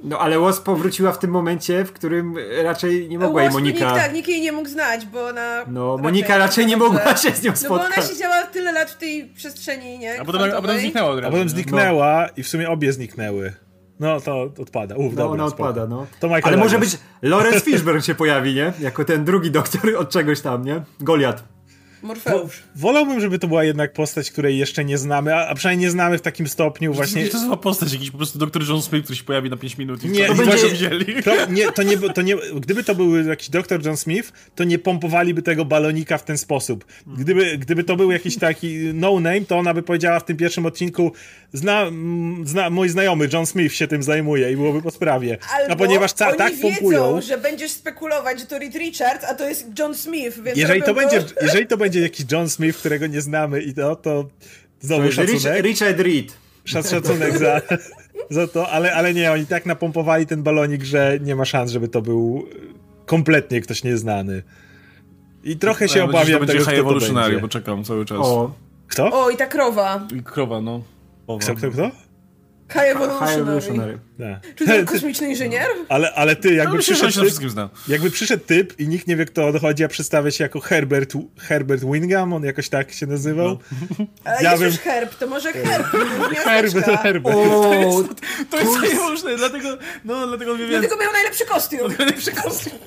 No ale Wasp powróciła w tym momencie, w którym raczej nie mogła jej Monika... Nikt, tak, nikt jej nie mógł znać, bo ona... No, Monika raczej nie mogła się z nią spotkać. No bo ona siedziała tyle lat w tej przestrzeni, nie? A potem, a potem zniknęła A potem zniknęła no. i w sumie obie zniknęły. No to odpada. Uf, no, dobra, ona odpada, no. To Michael Ale może być Lawrence Fishburne się pojawi, nie? Jako ten drugi doktor od czegoś tam, nie? Goliat. Morfeusz. Wolałbym, żeby to była jednak postać, której jeszcze nie znamy, a, a przynajmniej nie znamy w takim stopniu właśnie... To jest postać, jakiś po prostu doktor John Smith, który się pojawi na 5 minut i nie, to będzie... wzięli. To, nie, to nie, to nie, gdyby to był jakiś doktor John Smith, to nie pompowaliby tego balonika w ten sposób. Gdyby, gdyby to był jakiś taki no-name, to ona by powiedziała w tym pierwszym odcinku zna, zna, mój znajomy John Smith się tym zajmuje i byłoby po sprawie. Albo a ponieważ ca, tak wiedzą, pompują... że będziesz spekulować, że to Reed Richards, a to jest John Smith, więc jeżeli to, będzie, jeżeli to będzie jakiś John Smith, którego nie znamy i to, to znowu to szacunek. Richard Reed. Szacunek za, za to, ale, ale nie, oni tak napompowali ten balonik, że nie ma szans, żeby to był kompletnie ktoś nieznany. I trochę się obawiam tego, będzie kto to będzie. bo czekam cały czas. O. Kto? O, i ta krowa. I krowa, no. Kto, kto, kto? High Evolutionary. Tak. Czy to kosmiczny inżynier? Ale, ale ty, jakby no, przyszedł typ, wszystkim jakby przyszedł typ i nikt nie wie, kto odchodzi, a przedstawia się jako Herbert, Herbert Wingham, on jakoś tak się nazywał. No. Ale ja bym... Herb, to może Herb. Herb, to Herbert. O, to jest, to jest niemożne, dlatego, no, dlatego, wiem, dlatego miał najlepszy kostium. Najlepszy kostium.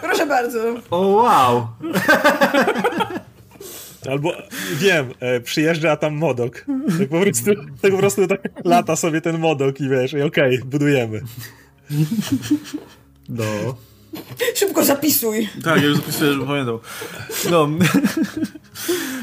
Proszę bardzo. O, wow. Albo wiem, e, przyjeżdża tam modok. Tak po prostu, tak po prostu tak lata sobie ten modok i wiesz, i okej, okay, budujemy. No. Szybko zapisuj. Tak, ja już zapisuję, żeby pamiętał. No.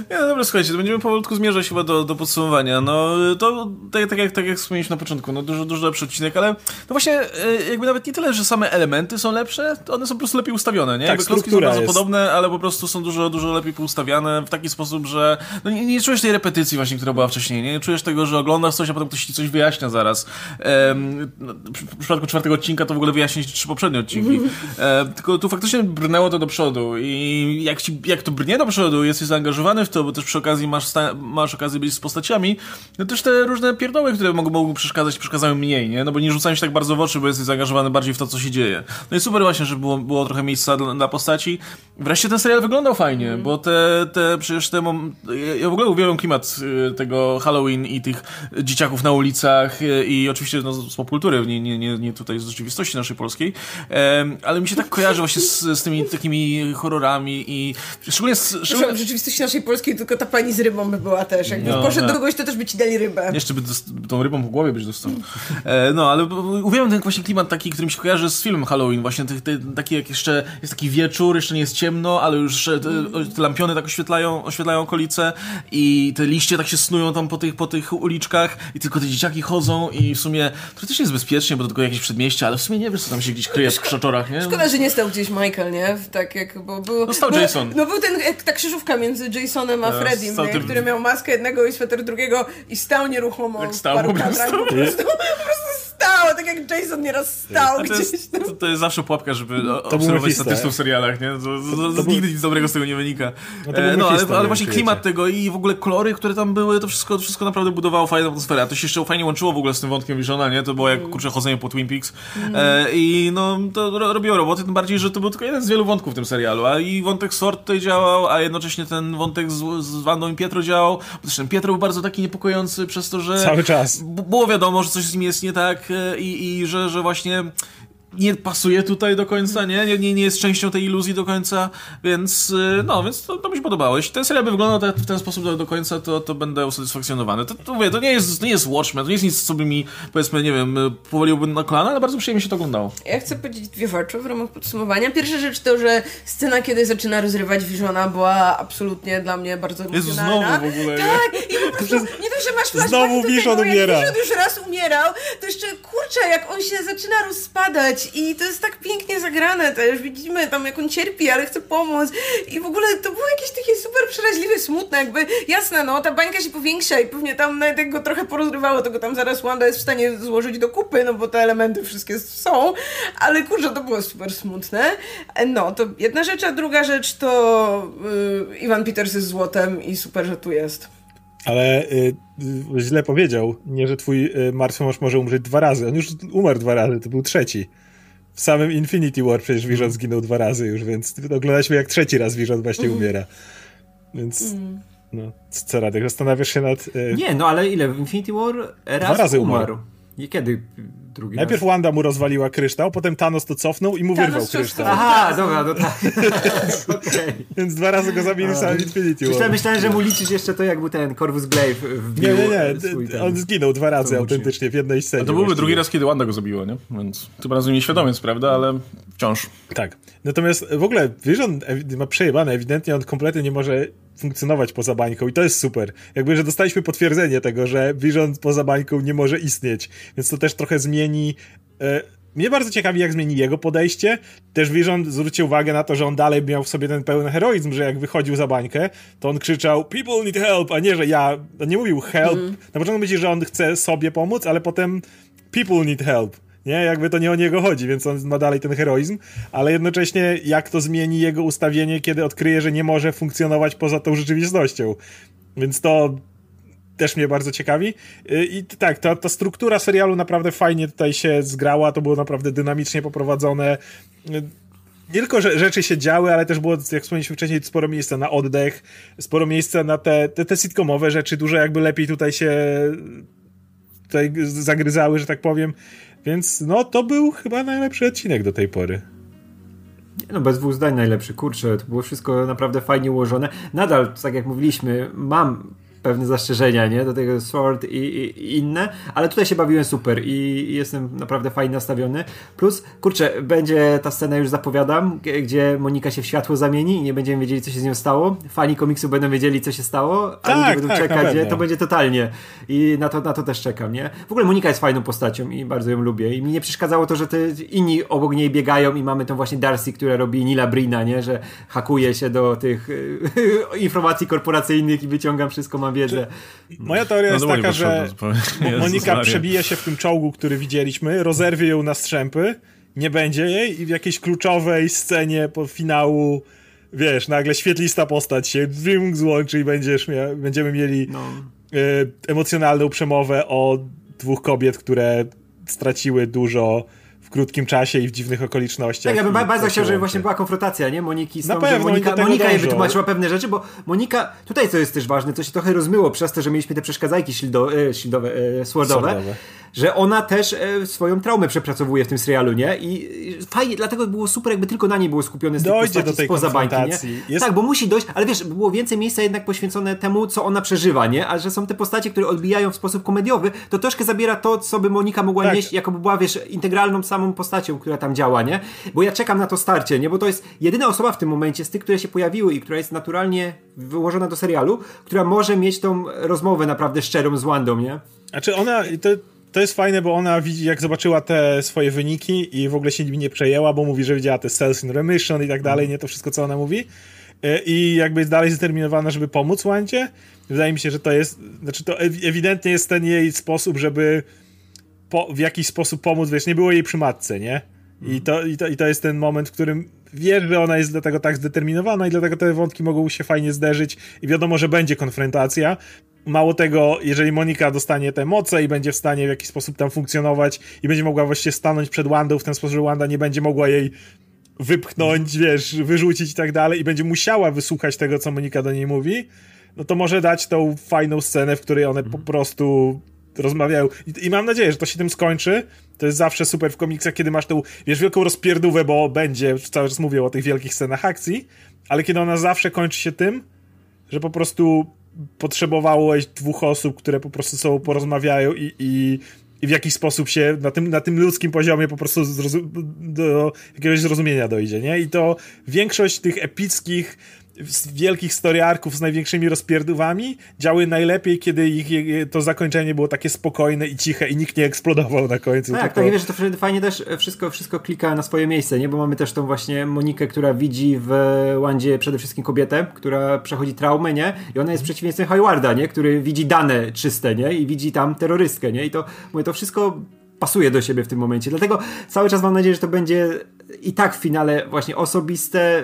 Nie, no dobra, słuchajcie, to będziemy powolutku zmierzać chyba do, do podsumowania. No, to tak, tak, jak, tak jak wspomnieliśmy na początku, no dużo, dużo lepszy odcinek, ale no właśnie e, jakby nawet nie tyle, że same elementy są lepsze, to one są po prostu lepiej ustawione, nie? Tak, jakby klocki są bardzo jest. podobne, ale po prostu są dużo, dużo lepiej poustawiane w taki sposób, że no nie, nie czujesz tej repetycji właśnie, która była wcześniej, nie? nie czujesz tego, że oglądasz coś, a potem ktoś ci coś wyjaśnia zaraz. Ehm, w przypadku czwartego odcinka to w ogóle wyjaśnić trzy poprzednie odcinki. E, tylko tu faktycznie brnęło to do przodu i jak, ci, jak to brnie do przodu, jesteś zaangażowany w to, bo też przy okazji masz, masz okazję być z postaciami, no też te różne pierdoły, które mogą, mogą przeszkadzać, przeszkadzają mniej, nie? No bo nie rzucają się tak bardzo w oczy, bo jesteś zaangażowany bardziej w to, co się dzieje. No i super właśnie, że było, było trochę miejsca dla, dla postaci. Wreszcie ten serial wyglądał fajnie, mm. bo te, te przecież te... Ja w ogóle uwielbiam klimat y, tego Halloween i tych dzieciaków na ulicach y, i oczywiście no, z popkultury, nie, nie, nie, nie tutaj z rzeczywistości naszej polskiej, ale mi się tak kojarzy właśnie z, z tymi takimi horrorami i szczególnie z... Szczególnie... W rzeczywistości naszej polskiej tylko ta pani z rybą by była też. Jakby no, poszedł no. do kogoś, to też by ci dali rybę. Jeszcze by tą rybą po głowie byś dostał. E, no, ale uwielbiam ten właśnie klimat taki, który mi się kojarzy z filmem Halloween. Właśnie te, te, taki jak jeszcze jest taki wieczór, jeszcze nie jest ciemno, ale już te, te lampiony tak oświetlają, oświetlają okolice i te liście tak się snują tam po tych, po tych uliczkach i tylko te dzieciaki chodzą i w sumie to też jest bezpiecznie, bo to tylko jakieś przedmieście, ale w sumie nie wiesz, co tam się gdzieś kryje w krzaczorach, nie? Szkoda, że nie stał gdzieś Michael, nie? Tak jak, bo był... No stał Jason. No był ten, ta krzyżówka między Jasonem a Freddym, nie? który miał maskę jednego i sweter drugiego i stał nieruchomo jak stał, po prostu. Po prostu, po prostu stał, tak jak Jason nieraz stał to gdzieś jest, to, to, jest zawsze pułapka, żeby to obserwować statystów w serialach, nie? To, to, nigdy nic dobrego z tego nie wynika. No, e, no ale, ale właśnie klimat tego i w ogóle kolory, które tam były, to wszystko, to wszystko naprawdę budowało fajną atmosferę. A to się jeszcze fajnie łączyło w ogóle z tym wątkiem Visiona, nie? To było jak, kurczę, chodzenie po Twin Peaks. Mm. E, I no, to ro, robiło roboty, tym bardziej, że to był tylko jeden z wielu wątków w tym serialu. A i wątek Sword tutaj działał, a jednocześnie ten wątek z, z Wandą i Pietro działał. Ten Pietro był bardzo taki niepokojący przez to, że... Cały czas. Było wiadomo, że coś z nim jest nie tak i, i że, że właśnie nie pasuje tutaj do końca, nie? Nie, nie jest częścią tej iluzji do końca, więc y, no, więc to, to mi się podobało. Jeśli ten serial by wyglądał w ten sposób do, do końca, to, to będę usatysfakcjonowany. To, to mówię, to nie jest, to nie jest Watchmen, to nie jest nic, co by mi, powiedzmy, nie wiem, powoliłby na kolana, ale bardzo przyjemnie się to oglądało. Ja chcę powiedzieć dwie rzeczy w ramach podsumowania. Pierwsza rzecz to, że scena, kiedy zaczyna rozrywać Visiona była absolutnie dla mnie bardzo emocjonalna. Jest znowu w ogóle. Tak, i po prostu, nie to, że masz flashback Znowu Vision umiera. Jak Vision już raz umierał, to jeszcze, kurczę, jak on się zaczyna rozpadać i to jest tak pięknie zagrane też. Widzimy tam, jak on cierpi, ale chce pomóc. I w ogóle to było jakieś takie super przeraźliwe, smutne, jakby jasne, no, ta bańka się powiększa i pewnie tam nawet jak go trochę porozrywało, to go tam zaraz Wanda jest w stanie złożyć do kupy, no bo te elementy wszystkie są, ale kurczę, to było super smutne. No, to jedna rzecz, a druga rzecz to yy, Iwan Peters jest złotem i super, że tu jest. Ale y, y, źle powiedział. Nie, że twój y, martwy mąż może umrzeć dwa razy. On już umarł dwa razy, to był trzeci. W samym Infinity War przecież Vision zginął dwa razy już, więc oglądaliśmy jak trzeci raz Vision właśnie mm. umiera. Więc mm. no, co Radek, zastanawiasz się nad... Nie, no ale ile? W Infinity War raz dwa razy umarł. umarł. I kiedy drugi Najpierw raz? Wanda mu rozwaliła kryształ, potem Thanos to cofnął i mu Thanos wyrwał kryształ. Aha, dobra, no tak. okay. Więc dwa razy go zabili w samym Infinity War. Myślałem, że mu liczysz jeszcze to, jak był ten Corvus Glaive wbił Nie, nie, nie. On zginął dwa razy autentycznie w jednej scenie. A to byłby drugi raz, kiedy Wanda go zabiła, nie? Więc tym razem nieświadomie, prawda, ale wciąż. Tak. Natomiast w ogóle Vision ma przejebane, ewidentnie on kompletnie nie może funkcjonować poza bańką i to jest super. Jakby, że dostaliśmy potwierdzenie tego, że Vision poza bańką nie może istnieć, więc to też trochę zmieni... E, mnie bardzo ciekawi, jak zmieni jego podejście. Też Vision, zwróćcie uwagę na to, że on dalej miał w sobie ten pełen heroizm, że jak wychodził za bańkę, to on krzyczał people need help, a nie, że ja... On nie mówił help. Mm. Na początku myśli, że on chce sobie pomóc, ale potem people need help. Nie, jakby to nie o niego chodzi, więc on ma dalej ten heroizm, ale jednocześnie jak to zmieni jego ustawienie, kiedy odkryje, że nie może funkcjonować poza tą rzeczywistością. Więc to też mnie bardzo ciekawi. Y, I tak, ta, ta struktura serialu naprawdę fajnie tutaj się zgrała, to było naprawdę dynamicznie poprowadzone. Y, nie tylko, że rzeczy się działy, ale też było, jak wspomnieliśmy wcześniej, sporo miejsca na oddech, sporo miejsca na te, te, te sitcomowe rzeczy, dużo jakby lepiej tutaj się tutaj zagryzały, że tak powiem. Więc no, to był chyba najlepszy odcinek do tej pory. No bez dwóch zdań najlepszy, kurczę, to było wszystko naprawdę fajnie ułożone. Nadal, tak jak mówiliśmy, mam pewne zastrzeżenia, nie? Do tego Sword i, i, i, inne, ale tutaj się bawiłem super i, i, jestem naprawdę fajnie nastawiony. Plus, kurczę, będzie ta scena, już zapowiadam, gdzie Monika się w światło zamieni i nie będziemy wiedzieli, co się z nią stało. Fani komiksu będą wiedzieli, co się stało, a tak, ludzie będą tak, czekać, nie? To będzie totalnie. I na to, na to też czekam, nie? W ogóle Monika jest fajną postacią i bardzo ją lubię. I mi nie przeszkadzało to, że te inni obok niej biegają i mamy tą właśnie Darcy, która robi Nila Brina, nie? Że hakuje się do tych informacji korporacyjnych i wyciągam wszystko, mam wiedzę. Moja teoria no jest taka, że Monika przebije się w tym czołgu, który widzieliśmy, rozerwie ją na strzępy, nie będzie jej i w jakiejś kluczowej scenie po finału wiesz, nagle świetlista postać się złączy i będziesz mia będziemy mieli no. y, emocjonalną przemowę o dwóch kobiet, które straciły dużo w krótkim czasie i w dziwnych okolicznościach. Tak, ja bym bardzo chciał, żeby właśnie była konfrontacja, nie? Moniki z Na tą, pewno, Monika, Monika jej wytłumaczyła pewne rzeczy, bo Monika, tutaj co jest też ważne, co się trochę rozmyło przez to, że mieliśmy te przeszkadzajki ślido, e, ślidowe, e, swordowe, swordowe, że ona też e, swoją traumę przepracowuje w tym serialu, nie? I fajnie, dlatego było super, jakby tylko na niej było skupione z Dojdzie do tej spoza bańki, nie? Jest... Tak, bo musi dojść, ale wiesz, było więcej miejsca jednak poświęcone temu, co ona przeżywa, nie? A że są te postacie, które odbijają w sposób komediowy, to troszkę zabiera to, co by Monika mogła tak. nieść, jako by była, wiesz, integralną samą postacią, która tam działa, nie? Bo ja czekam na to starcie, nie? Bo to jest jedyna osoba w tym momencie z tych, które się pojawiły i która jest naturalnie wyłożona do serialu, która może mieć tą rozmowę naprawdę szczerą z Wandą, nie? Znaczy ona, to to jest fajne, bo ona widzi, jak zobaczyła te swoje wyniki i w ogóle się nimi nie przejęła, bo mówi, że widziała te cells in remission i tak dalej, nie to wszystko, co ona mówi. E, I jakby jest dalej zdeterminowana, żeby pomóc Wandzie. Wydaje mi się, że to jest, znaczy to ewidentnie jest ten jej sposób, żeby po, w jakiś sposób pomóc, wiesz, nie było jej przy matce, nie? I to, i, to, I to jest ten moment, w którym wiesz, że ona jest dlatego tak zdeterminowana i dlatego te wątki mogą się fajnie zderzyć i wiadomo, że będzie konfrontacja. Mało tego, jeżeli Monika dostanie te moce i będzie w stanie w jakiś sposób tam funkcjonować i będzie mogła właściwie stanąć przed Wandą w ten sposób, że Wanda nie będzie mogła jej wypchnąć, wiesz, wyrzucić i tak dalej i będzie musiała wysłuchać tego, co Monika do niej mówi, no to może dać tą fajną scenę, w której one po prostu rozmawiają. I, I, mam nadzieję, że to się tym skończy. To jest zawsze super w komiksach, kiedy masz tą, wiesz, wielką rozpierdówę, bo będzie, cały czas mówię o tych wielkich scenach akcji, ale kiedy ona zawsze kończy się tym, że po prostu potrzebowałeś dwóch osób, które po prostu sobą porozmawiają i, i, i w jakiś sposób się na tym, na tym ludzkim poziomie po prostu do jakiegoś zrozumienia dojdzie, nie? I to większość tych epickich z wielkich storiarków z największymi rozpierdówami działy najlepiej, kiedy ich, to zakończenie było takie spokojne i ciche i nikt nie eksplodował na końcu. Tak, tylko... tak, wiesz, to fajnie też wszystko, wszystko klika na swoje miejsce, nie? Bo mamy też tą właśnie Monikę, która widzi w Wandzie przede wszystkim kobietę, która przechodzi traumę, nie? I ona jest przeciwieństwem Haywarda, nie? Który widzi dane czyste, nie? I widzi tam terrorystkę, nie? I to, mówię, to wszystko pasuje do siebie w tym momencie. Dlatego cały czas mam nadzieję, że to będzie i tak w finale właśnie osobiste,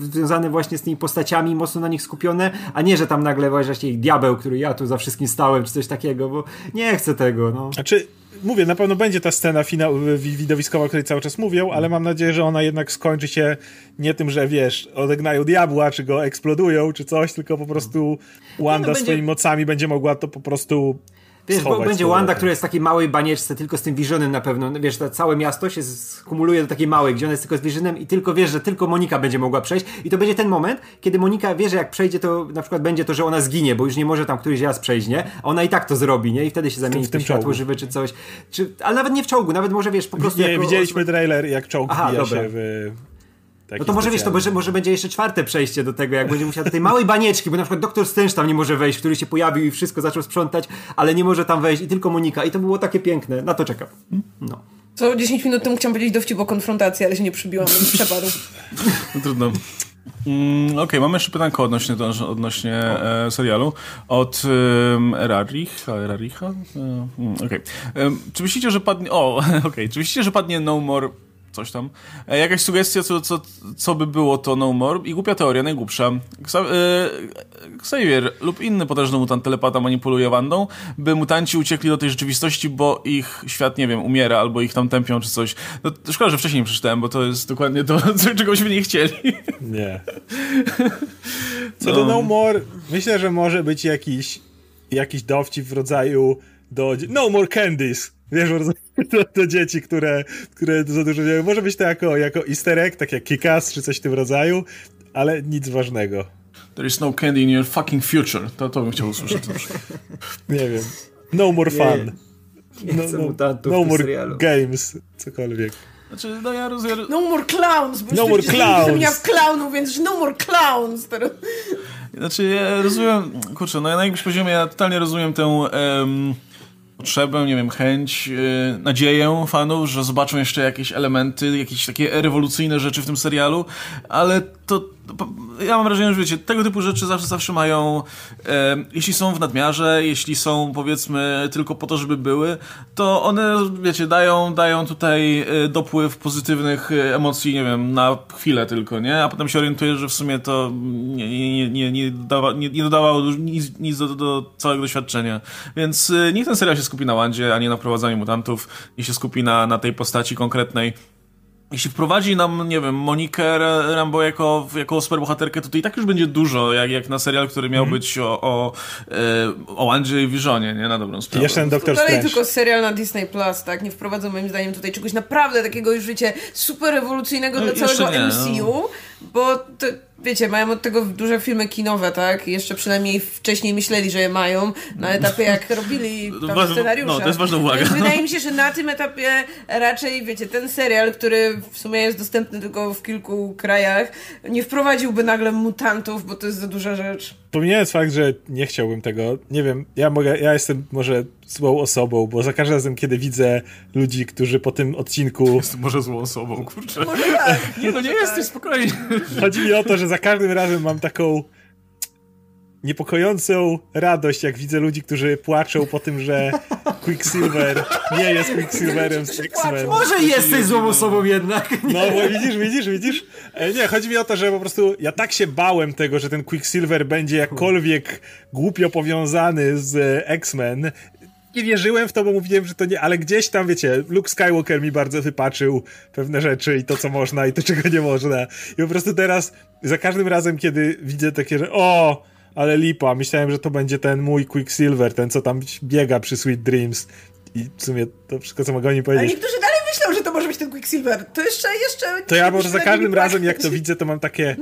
związane właśnie z tymi postaciami, mocno na nich skupione, a nie, że tam nagle właśnie diabeł, który ja tu za wszystkim stałem, czy coś takiego, bo nie chcę tego, no. Znaczy, mówię, na pewno będzie ta scena finał, widowiskowa, o której cały czas mówią, ale mam nadzieję, że ona jednak skończy się nie tym, że wiesz, odegnają diabła, czy go eksplodują, czy coś, tylko po prostu Wanda no, będzie... swoimi mocami będzie mogła to po prostu Wiesz, bo będzie Wanda, która jest w takiej małej banieczce, tylko z tym Visionem na pewno. Wiesz, to całe miasto się skumuluje do takiej małej, gdzie ona jest tylko z Visionem i tylko wiesz, że tylko Monika będzie mogła przejść. I to będzie ten moment, kiedy Monika wie, że jak przejdzie, to na przykład będzie to, że ona zginie, bo już nie może tam któryś raz przejść, nie? A ona i tak to zrobi, nie? I wtedy się zamieni w, w tym światło żywe czy coś. Czy, ale nawet nie w czołgu, nawet może wiesz, po prostu. Nie, widzieliśmy trailer, jak czołg Aha, się w no to może wiesz, to może, może będzie jeszcze czwarte przejście do tego, jak będzie musiał do tej małej banieczki, bo na przykład doktor Strange tam nie może wejść, który się pojawił i wszystko zaczął sprzątać, ale nie może tam wejść i tylko Monika. I to było takie piękne. Na to czekam. No. Co 10 minut temu chciałam powiedzieć dowcip o konfrontacji, ale się nie przybiłam, więc przepadł. No trudno. Mm, Okej, okay, mamy jeszcze pytanko odnośnie, odnośnie e, serialu od um, Eraricha. Eraricha? E, Okej. Okay. E, czy myślicie, że padnie... O, okej. Okay. Czy myślicie, że padnie No More coś tam. E, jakaś sugestia, co, co, co by było to No More i głupia teoria, najgłupsza. E, Xavier lub inny potężny mutant telepata manipuluje Wandą, by mutanci uciekli do tej rzeczywistości, bo ich świat, nie wiem, umiera albo ich tam tępią czy coś. No, szkoda, że wcześniej nie przeczytałem, bo to jest dokładnie to, czego byśmy nie chcieli. Nie. Co no. do No More, myślę, że może być jakiś, jakiś dowcip w rodzaju do No More Candies Wiesz, to, to dzieci, które, które za dużo nie Może być to jako, jako easter egg, tak jak Kikas czy coś w tym rodzaju, ale nic ważnego. There is no candy in your fucking future. To, to bym chciał usłyszeć. nie wiem. No more fun. Nie, nie no, no, no more serialu. games. Cokolwiek. Znaczy, no ja rozumiem... No more clowns! Bo no more clowns! Nie w clownów, więc no more clowns! Teraz. Znaczy, ja rozumiem... Kurczę, no ja na jakimś poziomie ja totalnie rozumiem tę... Um, potrzebę, nie wiem, chęć, yy, nadzieję fanów, że zobaczą jeszcze jakieś elementy, jakieś takie rewolucyjne rzeczy w tym serialu, ale to ja mam wrażenie, że wiecie, tego typu rzeczy zawsze, zawsze mają, e, jeśli są w nadmiarze, jeśli są powiedzmy tylko po to, żeby były, to one, wiecie, dają, dają tutaj e, dopływ pozytywnych e, emocji, nie wiem, na chwilę tylko, nie? A potem się orientuję, że w sumie to nie, nie, nie, nie, dodawa, nie, nie dodawało nic, nic do, do, całego doświadczenia. Więc e, niech ten serial się skupi na Wandzie, a nie na prowadzeniu mutantów, niech się skupi na, na tej postaci konkretnej jeśli wprowadzi nam, nie wiem, Monikę Rambo jako, jako superbohaterkę, to to i tak już będzie dużo, jak, jak na serial, który miał mm. być o, o, e, o Andrzeju i Visionie, nie? Na dobrą sprawę. Jeszcze ten Doktor Strange. Dalej tylko serial na Disney Plus, tak? Nie wprowadzą moim zdaniem tutaj czegoś naprawdę takiego już, wiecie, super rewolucyjnego no, dla całego nie, MCU, no. bo to wiecie, mają od tego duże filmy kinowe, tak? Jeszcze przynajmniej wcześniej myśleli, że je mają na etapie, jak robili tam scenariusze. No, to jest ważna uwaga. Więc wydaje mi się, że na tym etapie raczej, wiecie, ten serial, który w sumie jest dostępny tylko w kilku krajach, nie wprowadziłby nagle mutantów, bo to jest za duża rzecz. Pomijając fakt, że nie chciałbym tego, nie wiem, ja mogę, ja jestem może złą osobą, bo za każdym razem, kiedy widzę ludzi, którzy po tym odcinku... Jest może złą osobą, kurczę. Może tak. Nie, no nie jesteś, tak. spokojnie. Chodzi mi o to, że za każdym razem mam taką niepokojącą radość, jak widzę ludzi, którzy płaczą po tym, że Quicksilver nie jest Quicksilverem z X-Men. Może jesteś złą osobą jednak. No, bo widzisz, widzisz, widzisz? E, nie, chodzi mi o to, że po prostu ja tak się bałem tego, że ten Quicksilver będzie jakkolwiek głupio powiązany z X-Men, nie wierzyłem w to, bo mówiłem, że to nie, ale gdzieś tam, wiecie, Luke Skywalker mi bardzo wypaczył pewne rzeczy i to, co można i to, czego nie można. I po prostu teraz, za każdym razem, kiedy widzę takie, że o, ale lipa, myślałem, że to będzie ten mój Quicksilver, ten, co tam biega przy Sweet Dreams. I w sumie to wszystko, co mogę mi powiedzieć. A niektórzy dalej myślą, że to może być ten Quicksilver. To jeszcze, jeszcze... To ja może za każdym razem, jak to widzę, to mam takie...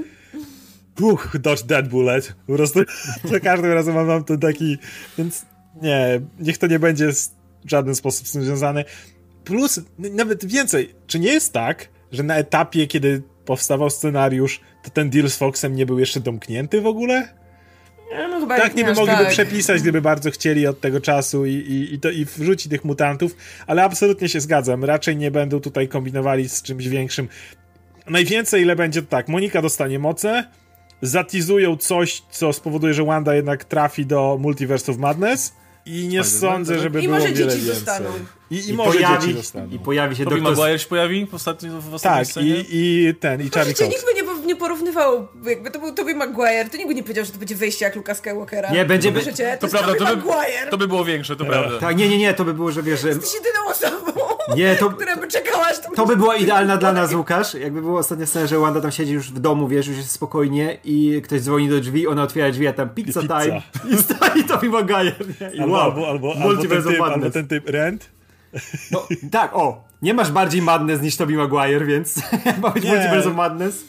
Uch, dodge that bullet. Po prostu za każdym razem mam, mam to taki... Więc nie, niech to nie będzie w żaden sposób z tym związane. Plus, nawet więcej, czy nie jest tak, że na etapie, kiedy powstawał scenariusz, to ten deal z Foxem nie był jeszcze domknięty w ogóle? No, tak, niby mogliby tak. przepisać, gdyby bardzo chcieli od tego czasu i, i, i, to, i wrzucić tych mutantów, ale absolutnie się zgadzam. Raczej nie będą tutaj kombinowali z czymś większym. Najwięcej, ile będzie to tak, Monika dostanie moce, zatizują coś, co spowoduje, że Wanda jednak trafi do Multiverse of Madness, i nie sądzę, żeby I było wiele więcej. Zostaną. I, i, I może pojawi, dzieci zostaną. I pojawi się Tobey Doktor... Maguire się pojawi w ostatnim, w ostatnim Tak, scenie? i, i ten, i Charlie Cox. nikt by nie, nie porównywał, jakby to był Tobey Maguire, to nikt by nie powiedział, że to będzie wejście jak Luka Skywalkera. Nie, będzie... By... To, to prawda, to by, to by było większe, to no. prawda. Tak, nie, nie, nie, to by było, że wiesz, że... Jesteś jedyną osobą, nie, to... która by czekała, aż to To by była idealna dla nas, Łukasz, jakby było ostatnia scena, że Wanda tam siedzi już w domu, wiesz, już jest spokojnie i ktoś dzwoni do drzwi, ona otwiera drzwi, a tam pizza, pizza. time i stoi Tobey Maguire, nie? I albo, wow, albo, albo, albo, ten typ, albo ten typ Rent no, tak, o. Nie masz bardziej madness niż Tobey Maguire, więc ma być Multiverse of Madness.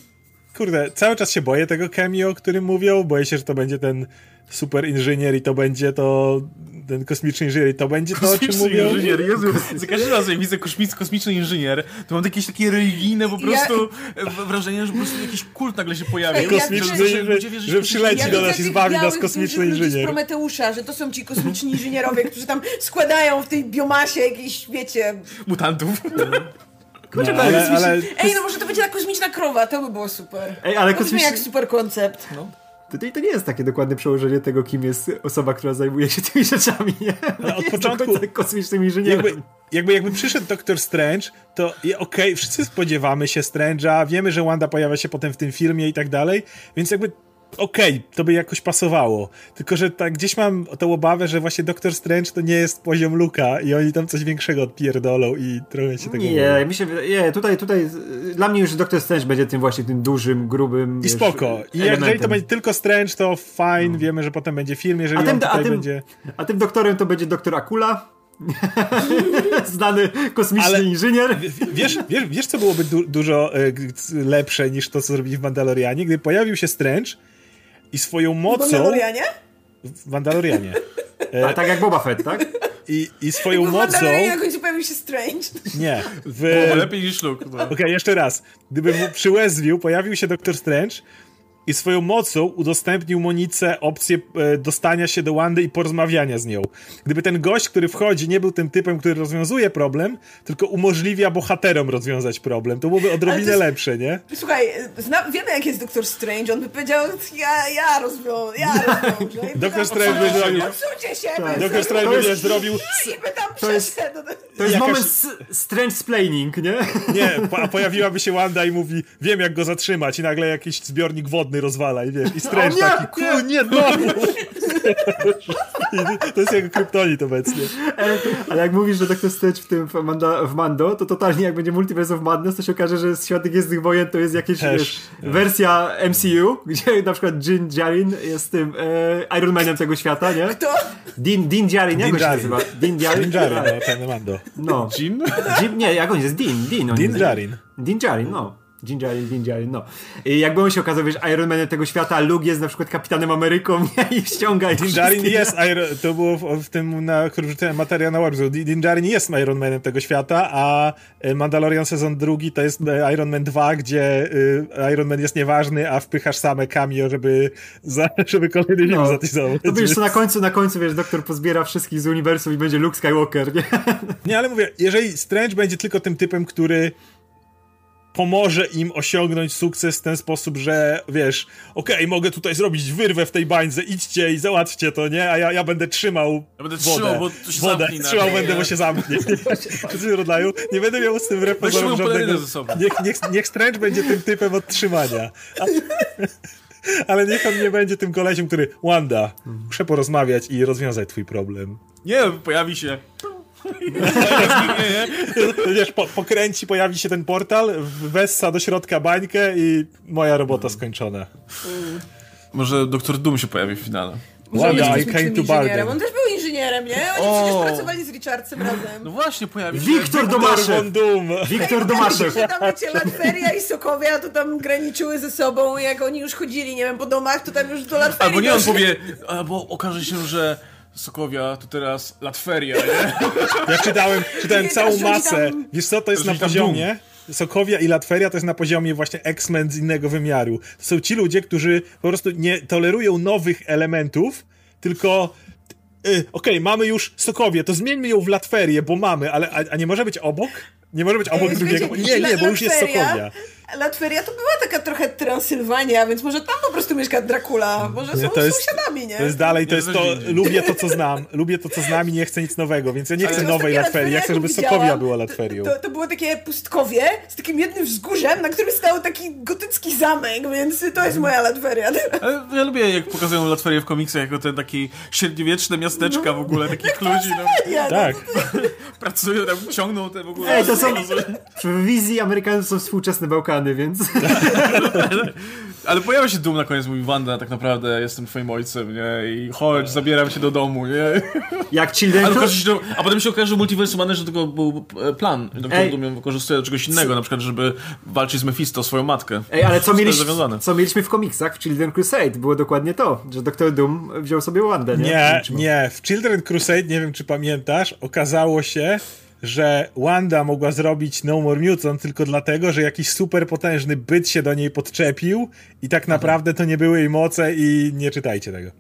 Kurde, cały czas się boję tego cameo, o którym mówią. Boję się, że to będzie ten super inżynier i to będzie to ten kosmiczny inżynier i to będzie to, o czym mówią. inżynier, Jezu, za każdym razem jak widzę kosmiczny inżynier, to mam jakieś takie religijne po prostu ja... wrażenie, że po prostu jakiś kult nagle się pojawia. Ja kosmiczny, że, że, że, że przyleci ja do nas i zbawi nas kosmiczny inżynier. z Prometeusza, że to są ci kosmiczni inżynierowie, którzy tam składają w tej biomasie jakieś, wiecie... Mutantów. Kurczę, no, ale, ale... Ej, no może to będzie ta kosmiczna krowa, to by było super. Ej, ale kosmiczny... jak super koncept. No. Tutaj to nie jest takie dokładne przełożenie tego, kim jest osoba, która zajmuje się tymi rzeczami, nie? Ale od początku kosmicznym inżynierem. Jakby, jakby, jakby przyszedł Doktor Strange, to okej, okay, wszyscy spodziewamy się Strange'a, wiemy, że Wanda pojawia się potem w tym filmie i tak dalej, więc jakby okej, okay, to by jakoś pasowało. Tylko, że tak gdzieś mam tą obawę, że właśnie Doctor Strange to nie jest poziom Luka i oni tam coś większego odpierdolą i trochę się tego Nie, mi się nie, tutaj, tutaj dla mnie już Doctor Strange będzie tym właśnie tym dużym, grubym I spoko. I elementem. jeżeli to będzie tylko Strange, to fine, no. wiemy, że potem będzie film, jeżeli a tym, a tym, będzie... A tym doktorem to będzie doktor Akula, Znany kosmiczny Ale inżynier. Wiesz, wiesz, wiesz, co byłoby du dużo y, lepsze niż to, co zrobili w Mandalorianie? Gdyby pojawił się Strange i swoją mocą... W Mandalorianie? W Mandalorianie. A tak jak Boba Fett, tak? I, i swoją w mocą... W końcu pojawił się Strange. Nie. W... Bo lepiej niż Luke. No. Okej, okay, jeszcze raz. Gdyby przy Westview pojawił się Doktor Strange i swoją mocą udostępnił Monice opcję e, dostania się do Wandy i porozmawiania z nią. Gdyby ten gość, który wchodzi, nie był tym typem, który rozwiązuje problem, tylko umożliwia bohaterom rozwiązać problem, to byłoby odrobinę jest... lepsze, nie? Słuchaj, zna... wiemy jak jest Doktor Strange, on by powiedział, ja, ja rozwiążę, ja rozwiążę. Doktor Strange by zrobił... się! Tak. Doktor Strange by zrobił... To jest, to jest Jakaś... moment strange splaining, nie? Nie, a pojawiłaby się Wanda i mówi, wiem jak go zatrzymać i nagle jakiś zbiornik wodny rozwala i wiesz, i Strange nie, taki, ku, nie, znowu! to jest jego kryptonit obecnie. Ale, ale jak mówisz, że Doctor Strange w tym w, Manda, w Mando, to totalnie jak będzie Multiverse of Madness, to się okaże, że Świat Gwiezdnych Wojen to jest jakaś wiesz, wersja MCU, gdzie na przykład Jin Jarin jest tym e, Iron Manem tego świata, nie? Kto? Din, Din Jarin, jak Din się nazywa? Din Jarin? Din Jarin, no, ten Mando. No. Jim? Jim? Nie, jak on jest? Din, Din. Din Jarin. Din Jarin, no. Gingerin, Gingerin, no. I jakby on się okazał, wiesz, Iron Manem tego świata, Luke jest na przykład kapitanem Ameryką i ściąga Gingerin jest Iron, to było w, w tym, na którym rzuciłem materiał na Warpzone. Gingerin jest Iron Manem tego świata, a e, Mandalorian sezon drugi to jest e, Iron Man 2, gdzie y, Iron Man jest nieważny, a wpychasz same cameo, żeby, za, żeby kolejny film no, zatyzować. To wiesz, na końcu, na końcu, wiesz, doktor pozbiera wszystkich z uniwersum i będzie Luke Skywalker, nie? Nie, ale mówię, jeżeli Strange będzie tylko tym typem, który pomoże im osiągnąć sukces w ten sposób, że wiesz, okej, okay, mogę tutaj zrobić wyrwę w tej bańce, idźcie i załatwcie to, nie? A ja, ja będę trzymał ja będę wodę, trzymał, bo to się wodę. Trzymał będę, bo się zamknie. Coś rodzaju. Nie będę miał z tym wbrew pozorom żadnego... Niech, niech, niech Strange będzie tym typem odtrzymania. A... Ale niech on nie będzie tym kolesiem, który Wanda, muszę porozmawiać i rozwiązać twój problem. Nie, pojawi się Wiesz, po, pokręci, pojawi się ten portal, wessa do środka bańkę i moja robota skończona. Może doktor Doom się pojawi w finale. Wanda, I came to bargain. On też był inżynierem, nie? Oni o. przecież pracowali z Richardsem razem. No właśnie, pojawi się. Wiktor Domaszew! Wiktor Domaszew! tam wiecie, Latferia i Sokowia to tam graniczyły ze sobą jak oni już chodzili, nie wiem, po domach, to tam już do Latferii Albo nie, on powie, albo okaże się, że Sokowia to teraz Latferia, nie? Ja czytałem, czytałem całą masę. Wiesz co, to jest na poziomie... Sokowia i Latferia to jest na poziomie właśnie X-Men z innego wymiaru. To są ci ludzie, którzy po prostu nie tolerują nowych elementów, tylko y, okej, okay, mamy już Sokowię, to zmieńmy ją w Latferię, bo mamy, ale a, a nie może być obok? Nie może być obok drugiego. Nie, nie, bo już jest Sokowia. Latveria to była taka trochę Transylwania, więc może tam po prostu mieszka Dracula. Może nie, są to jest, sąsiadami, nie? To jest dalej, to jest to, lubię to, co znam. Lubię to, co znam i nie chcę nic nowego, więc ja nie chcę nowej Latverii. Ja chcę, żeby Sokowia była Latferią. To, to, było takie pustkowie z takim jednym wzgórzem, na którym stał taki gotycki zamek, więc to jest moja Latveria. Ja lubię, jak pokazują Latferię w komiksach, jako te takie średniowieczne miasteczka no, w ogóle, takich ludzi. No. Tak. Pracują tam, ciągną te w ogóle... Ej, to są... W wizji Amerykanów są współczesne Bałkany więc... Ale pojawia się Doom na koniec, mówi Wanda, tak naprawdę jestem twoim ojcem, nie? I chodź, zabieram cię do domu, nie? Jak Children a, a potem się okaże, że Multiversum Manor, że to był e, plan, do którego Doom wykorzystuje do czegoś innego, na przykład, żeby walczyć z Mephisto, swoją matkę. Ej, ale co, mieliś, co mieliśmy w komiksach w Children Crusade? Było dokładnie to, że Doktor Doom wziął sobie Wandę, nie? Nie, nie. W Children Crusade, nie wiem czy pamiętasz, okazało się, że Wanda mogła zrobić No More Mutant tylko dlatego, że jakiś super potężny byt się do niej podczepił i tak naprawdę to nie były jej moce i nie czytajcie tego.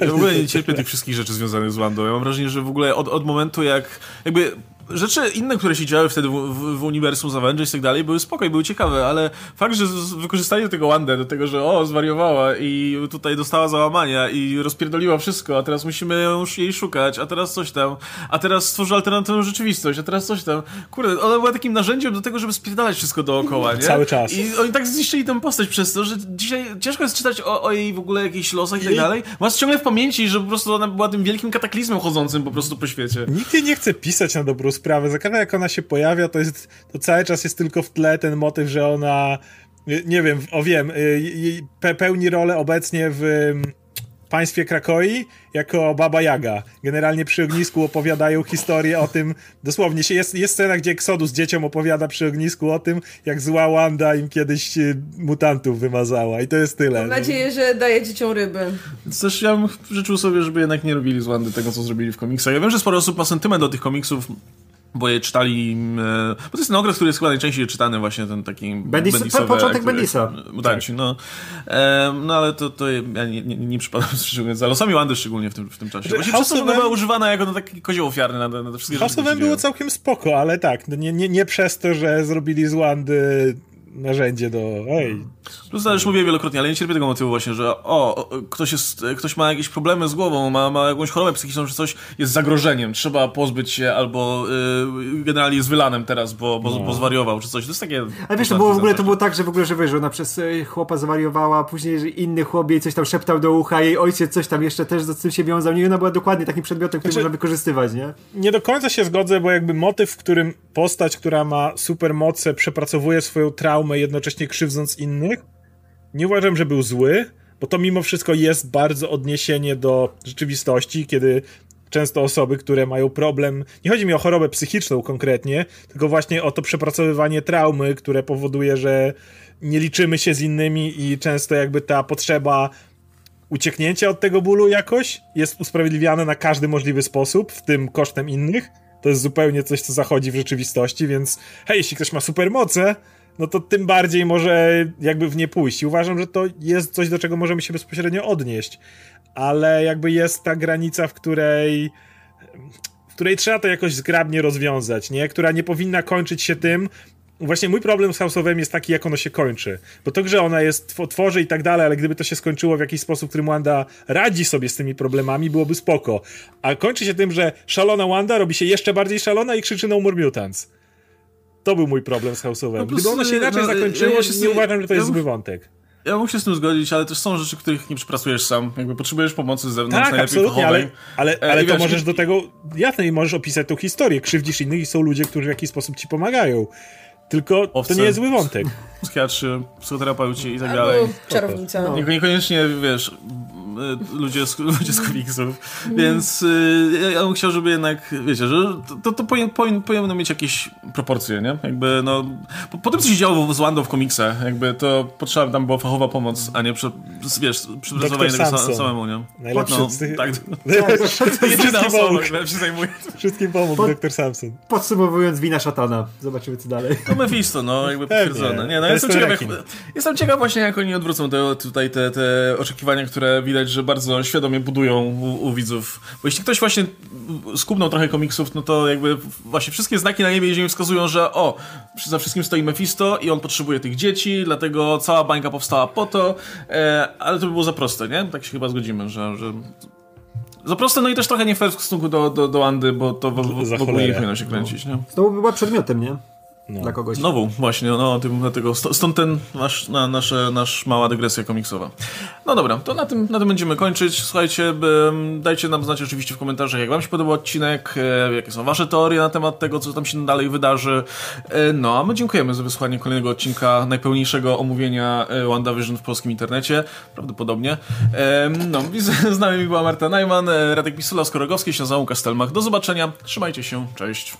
Ja w ogóle nie cierpię tych wszystkich rzeczy związanych z Wandą. Ja mam wrażenie, że w ogóle od, od momentu jak jakby rzeczy inne, które się działy wtedy w, w, w uniwersum z Avengers i tak dalej, były spokojne, były ciekawe, ale fakt, że wykorzystanie tego Wandę do tego, że o, zwariowała i tutaj dostała załamania i rozpierdoliła wszystko, a teraz musimy już jej szukać, a teraz coś tam, a teraz stworzy alternatywną rzeczywistość, a teraz coś tam. Kurde, ona była takim narzędziem do tego, żeby spierdalać wszystko dookoła, nie? Cały czas. I oni tak zniszczyli tę postać przez to, że dzisiaj ciężko jest czytać o, o jej w ogóle jakichś losach i tak dalej. Masz ciągle w pamięci, że po prostu ona była tym wielkim kataklizmem chodzącym po prostu po świecie. Nikt jej nie chce pisać na dobrą sprawę. Za każdym jak ona się pojawia, to jest to cały czas jest tylko w tle ten motyw, że ona nie wiem, o wiem, y, pełni rolę obecnie w państwie Krakoi jako Baba Jaga. Generalnie przy ognisku opowiadają historię o tym, dosłownie jest, jest scena, gdzie Exodus dzieciom opowiada przy ognisku o tym, jak zła Wanda im kiedyś y, mutantów wymazała i to jest tyle. Mam nadzieję, że daje dzieciom ryby. Też ja bym życzył sobie, żeby jednak nie robili z Wandy tego, co zrobili w komiksach. Ja wiem, że sporo osób ma sentyment do tych komiksów, bo je czytali, e, bo to jest ten okres, który jest chyba najczęściej czytany właśnie ten taki Bendis, Bendisowy, początek Bendisa. No. E, no ale to, to ja nie, nie, nie przypadam szczególnie za losami Wandy szczególnie w tym, w tym czasie. Właśnie przez to, że była używana jako no, taki kozioł ofiarny na, na te wszystkie House rzeczy. było całkiem spoko, ale tak, no nie, nie, nie przez to, że zrobili z Wandy narzędzie do. Ej. Plus już mówię wielokrotnie, ale nie cierpię tego motywu właśnie, że o, ktoś, jest, ktoś ma jakieś problemy z głową, ma, ma jakąś chorobę psychiczną, czy coś jest zagrożeniem, trzeba pozbyć się, albo y, generalnie jest wylanem teraz, bo, bo, no. bo zwariował, czy coś. To jest takie. Ale wiesz, to było w ogóle to było tak, że w ogóle, że wiesz, ona przez y, chłopa zwariowała, później inny chłop jej coś tam szeptał do ucha, jej ojciec coś tam jeszcze też z tym się wiązał. Nie, ona była dokładnie takim przedmiotem, który znaczy, można wykorzystywać, nie? Nie do końca się zgodzę, bo jakby motyw, w którym postać, która ma super moce, przepracowuje swoją traumę, jednocześnie krzywdząc innych, nie uważam, że był zły, bo to mimo wszystko jest bardzo odniesienie do rzeczywistości, kiedy często osoby, które mają problem. Nie chodzi mi o chorobę psychiczną konkretnie, tylko właśnie o to przepracowywanie traumy, które powoduje, że nie liczymy się z innymi i często jakby ta potrzeba ucieknięcia od tego bólu jakoś jest usprawiedliwiane na każdy możliwy sposób, w tym kosztem innych. To jest zupełnie coś, co zachodzi w rzeczywistości, więc hej, jeśli ktoś ma supermoce, no to tym bardziej może jakby w nie pójść. I uważam, że to jest coś, do czego możemy się bezpośrednio odnieść. Ale jakby jest ta granica, w której w której trzeba to jakoś zgrabnie rozwiązać, nie? Która nie powinna kończyć się tym, Właśnie mój problem z House'owem jest taki, jak ono się kończy. Bo to, że ona jest w otworze i tak dalej, ale gdyby to się skończyło w jakiś sposób, którym Wanda radzi sobie z tymi problemami, byłoby spoko. A kończy się tym, że szalona Wanda robi się jeszcze bardziej szalona i krzyczy No Mutants. To był mój problem z House'owem. No Gdyby ono się inaczej no, zakończyło, ja nie uważam, że to jest ja zły wątek. Ja mógł się z tym zgodzić, ale też są rzeczy, których nie przepracujesz sam. Jakby potrzebujesz pomocy z zewnątrz, tak, absolutnie, ale, ale, ale to wiesz, możesz do tego, jasne, i możesz opisać tą historię. Krzywdzisz innych i są ludzie, którzy w jakiś sposób ci pomagają. Tylko Owce, to nie jest zły wątek. Psychiatrzy, psychoterapeuci i tak dalej. czarownica. No. Niekoniecznie, wiesz, ludzie z, ludzie z komiksów. Więc y, ja bym chciał, żeby jednak, wiecie, że to, to powinien, powinien, powinno mieć jakieś proporcje, nie? Jakby, no, po, po tym, co się działo z Wandą w komiksach, jakby to potrzeba tam była fachowa pomoc, a nie, prze, wiesz, przypracowanie tego sam, samemu, nie? Najlepszy no, z tych... Tak, to jedyna osoba, która się zajmuje. Wszystkim pomógł Pod, doktor Samson. Podsumowując, wina szatana. Zobaczymy, co dalej. No Mephisto, no, jakby potwierdzone. Nie, no, jestem ciekaw, jak, jestem ciekaw właśnie, jak oni odwrócą te, tutaj te, te oczekiwania, które widać, że bardzo świadomie budują u, u widzów. Bo jeśli ktoś właśnie skubnął trochę komiksów, no to jakby właśnie wszystkie znaki na niebie i ziemi wskazują, że o, za wszystkim stoi Mephisto i on potrzebuje tych dzieci, dlatego cała bańka powstała po to, e, ale to by było za proste, nie? Tak się chyba zgodzimy, że, że za proste, no i też trochę nie fair w stosunku do, do, do Andy, bo to w, w, w ogóle nie powinno się kręcić, nie? Znowu była przedmiotem, nie? No. dla kogoś. Znowu, właśnie, no, tym, dlatego stąd ten nasz, na, nasze, nasz mała dygresja komiksowa. No dobra, to na tym, na tym będziemy kończyć. Słuchajcie, by, dajcie nam znać oczywiście w komentarzach, jak wam się podobał odcinek, e, jakie są wasze teorie na temat tego, co tam się dalej wydarzy. E, no, a my dziękujemy za wysłanie kolejnego odcinka najpełniejszego omówienia e, WandaVision w polskim internecie, prawdopodobnie. No, z nami była Marta Najman, Radek Pisula, Skorogowski, się Kastelmach. Do zobaczenia, trzymajcie się, cześć.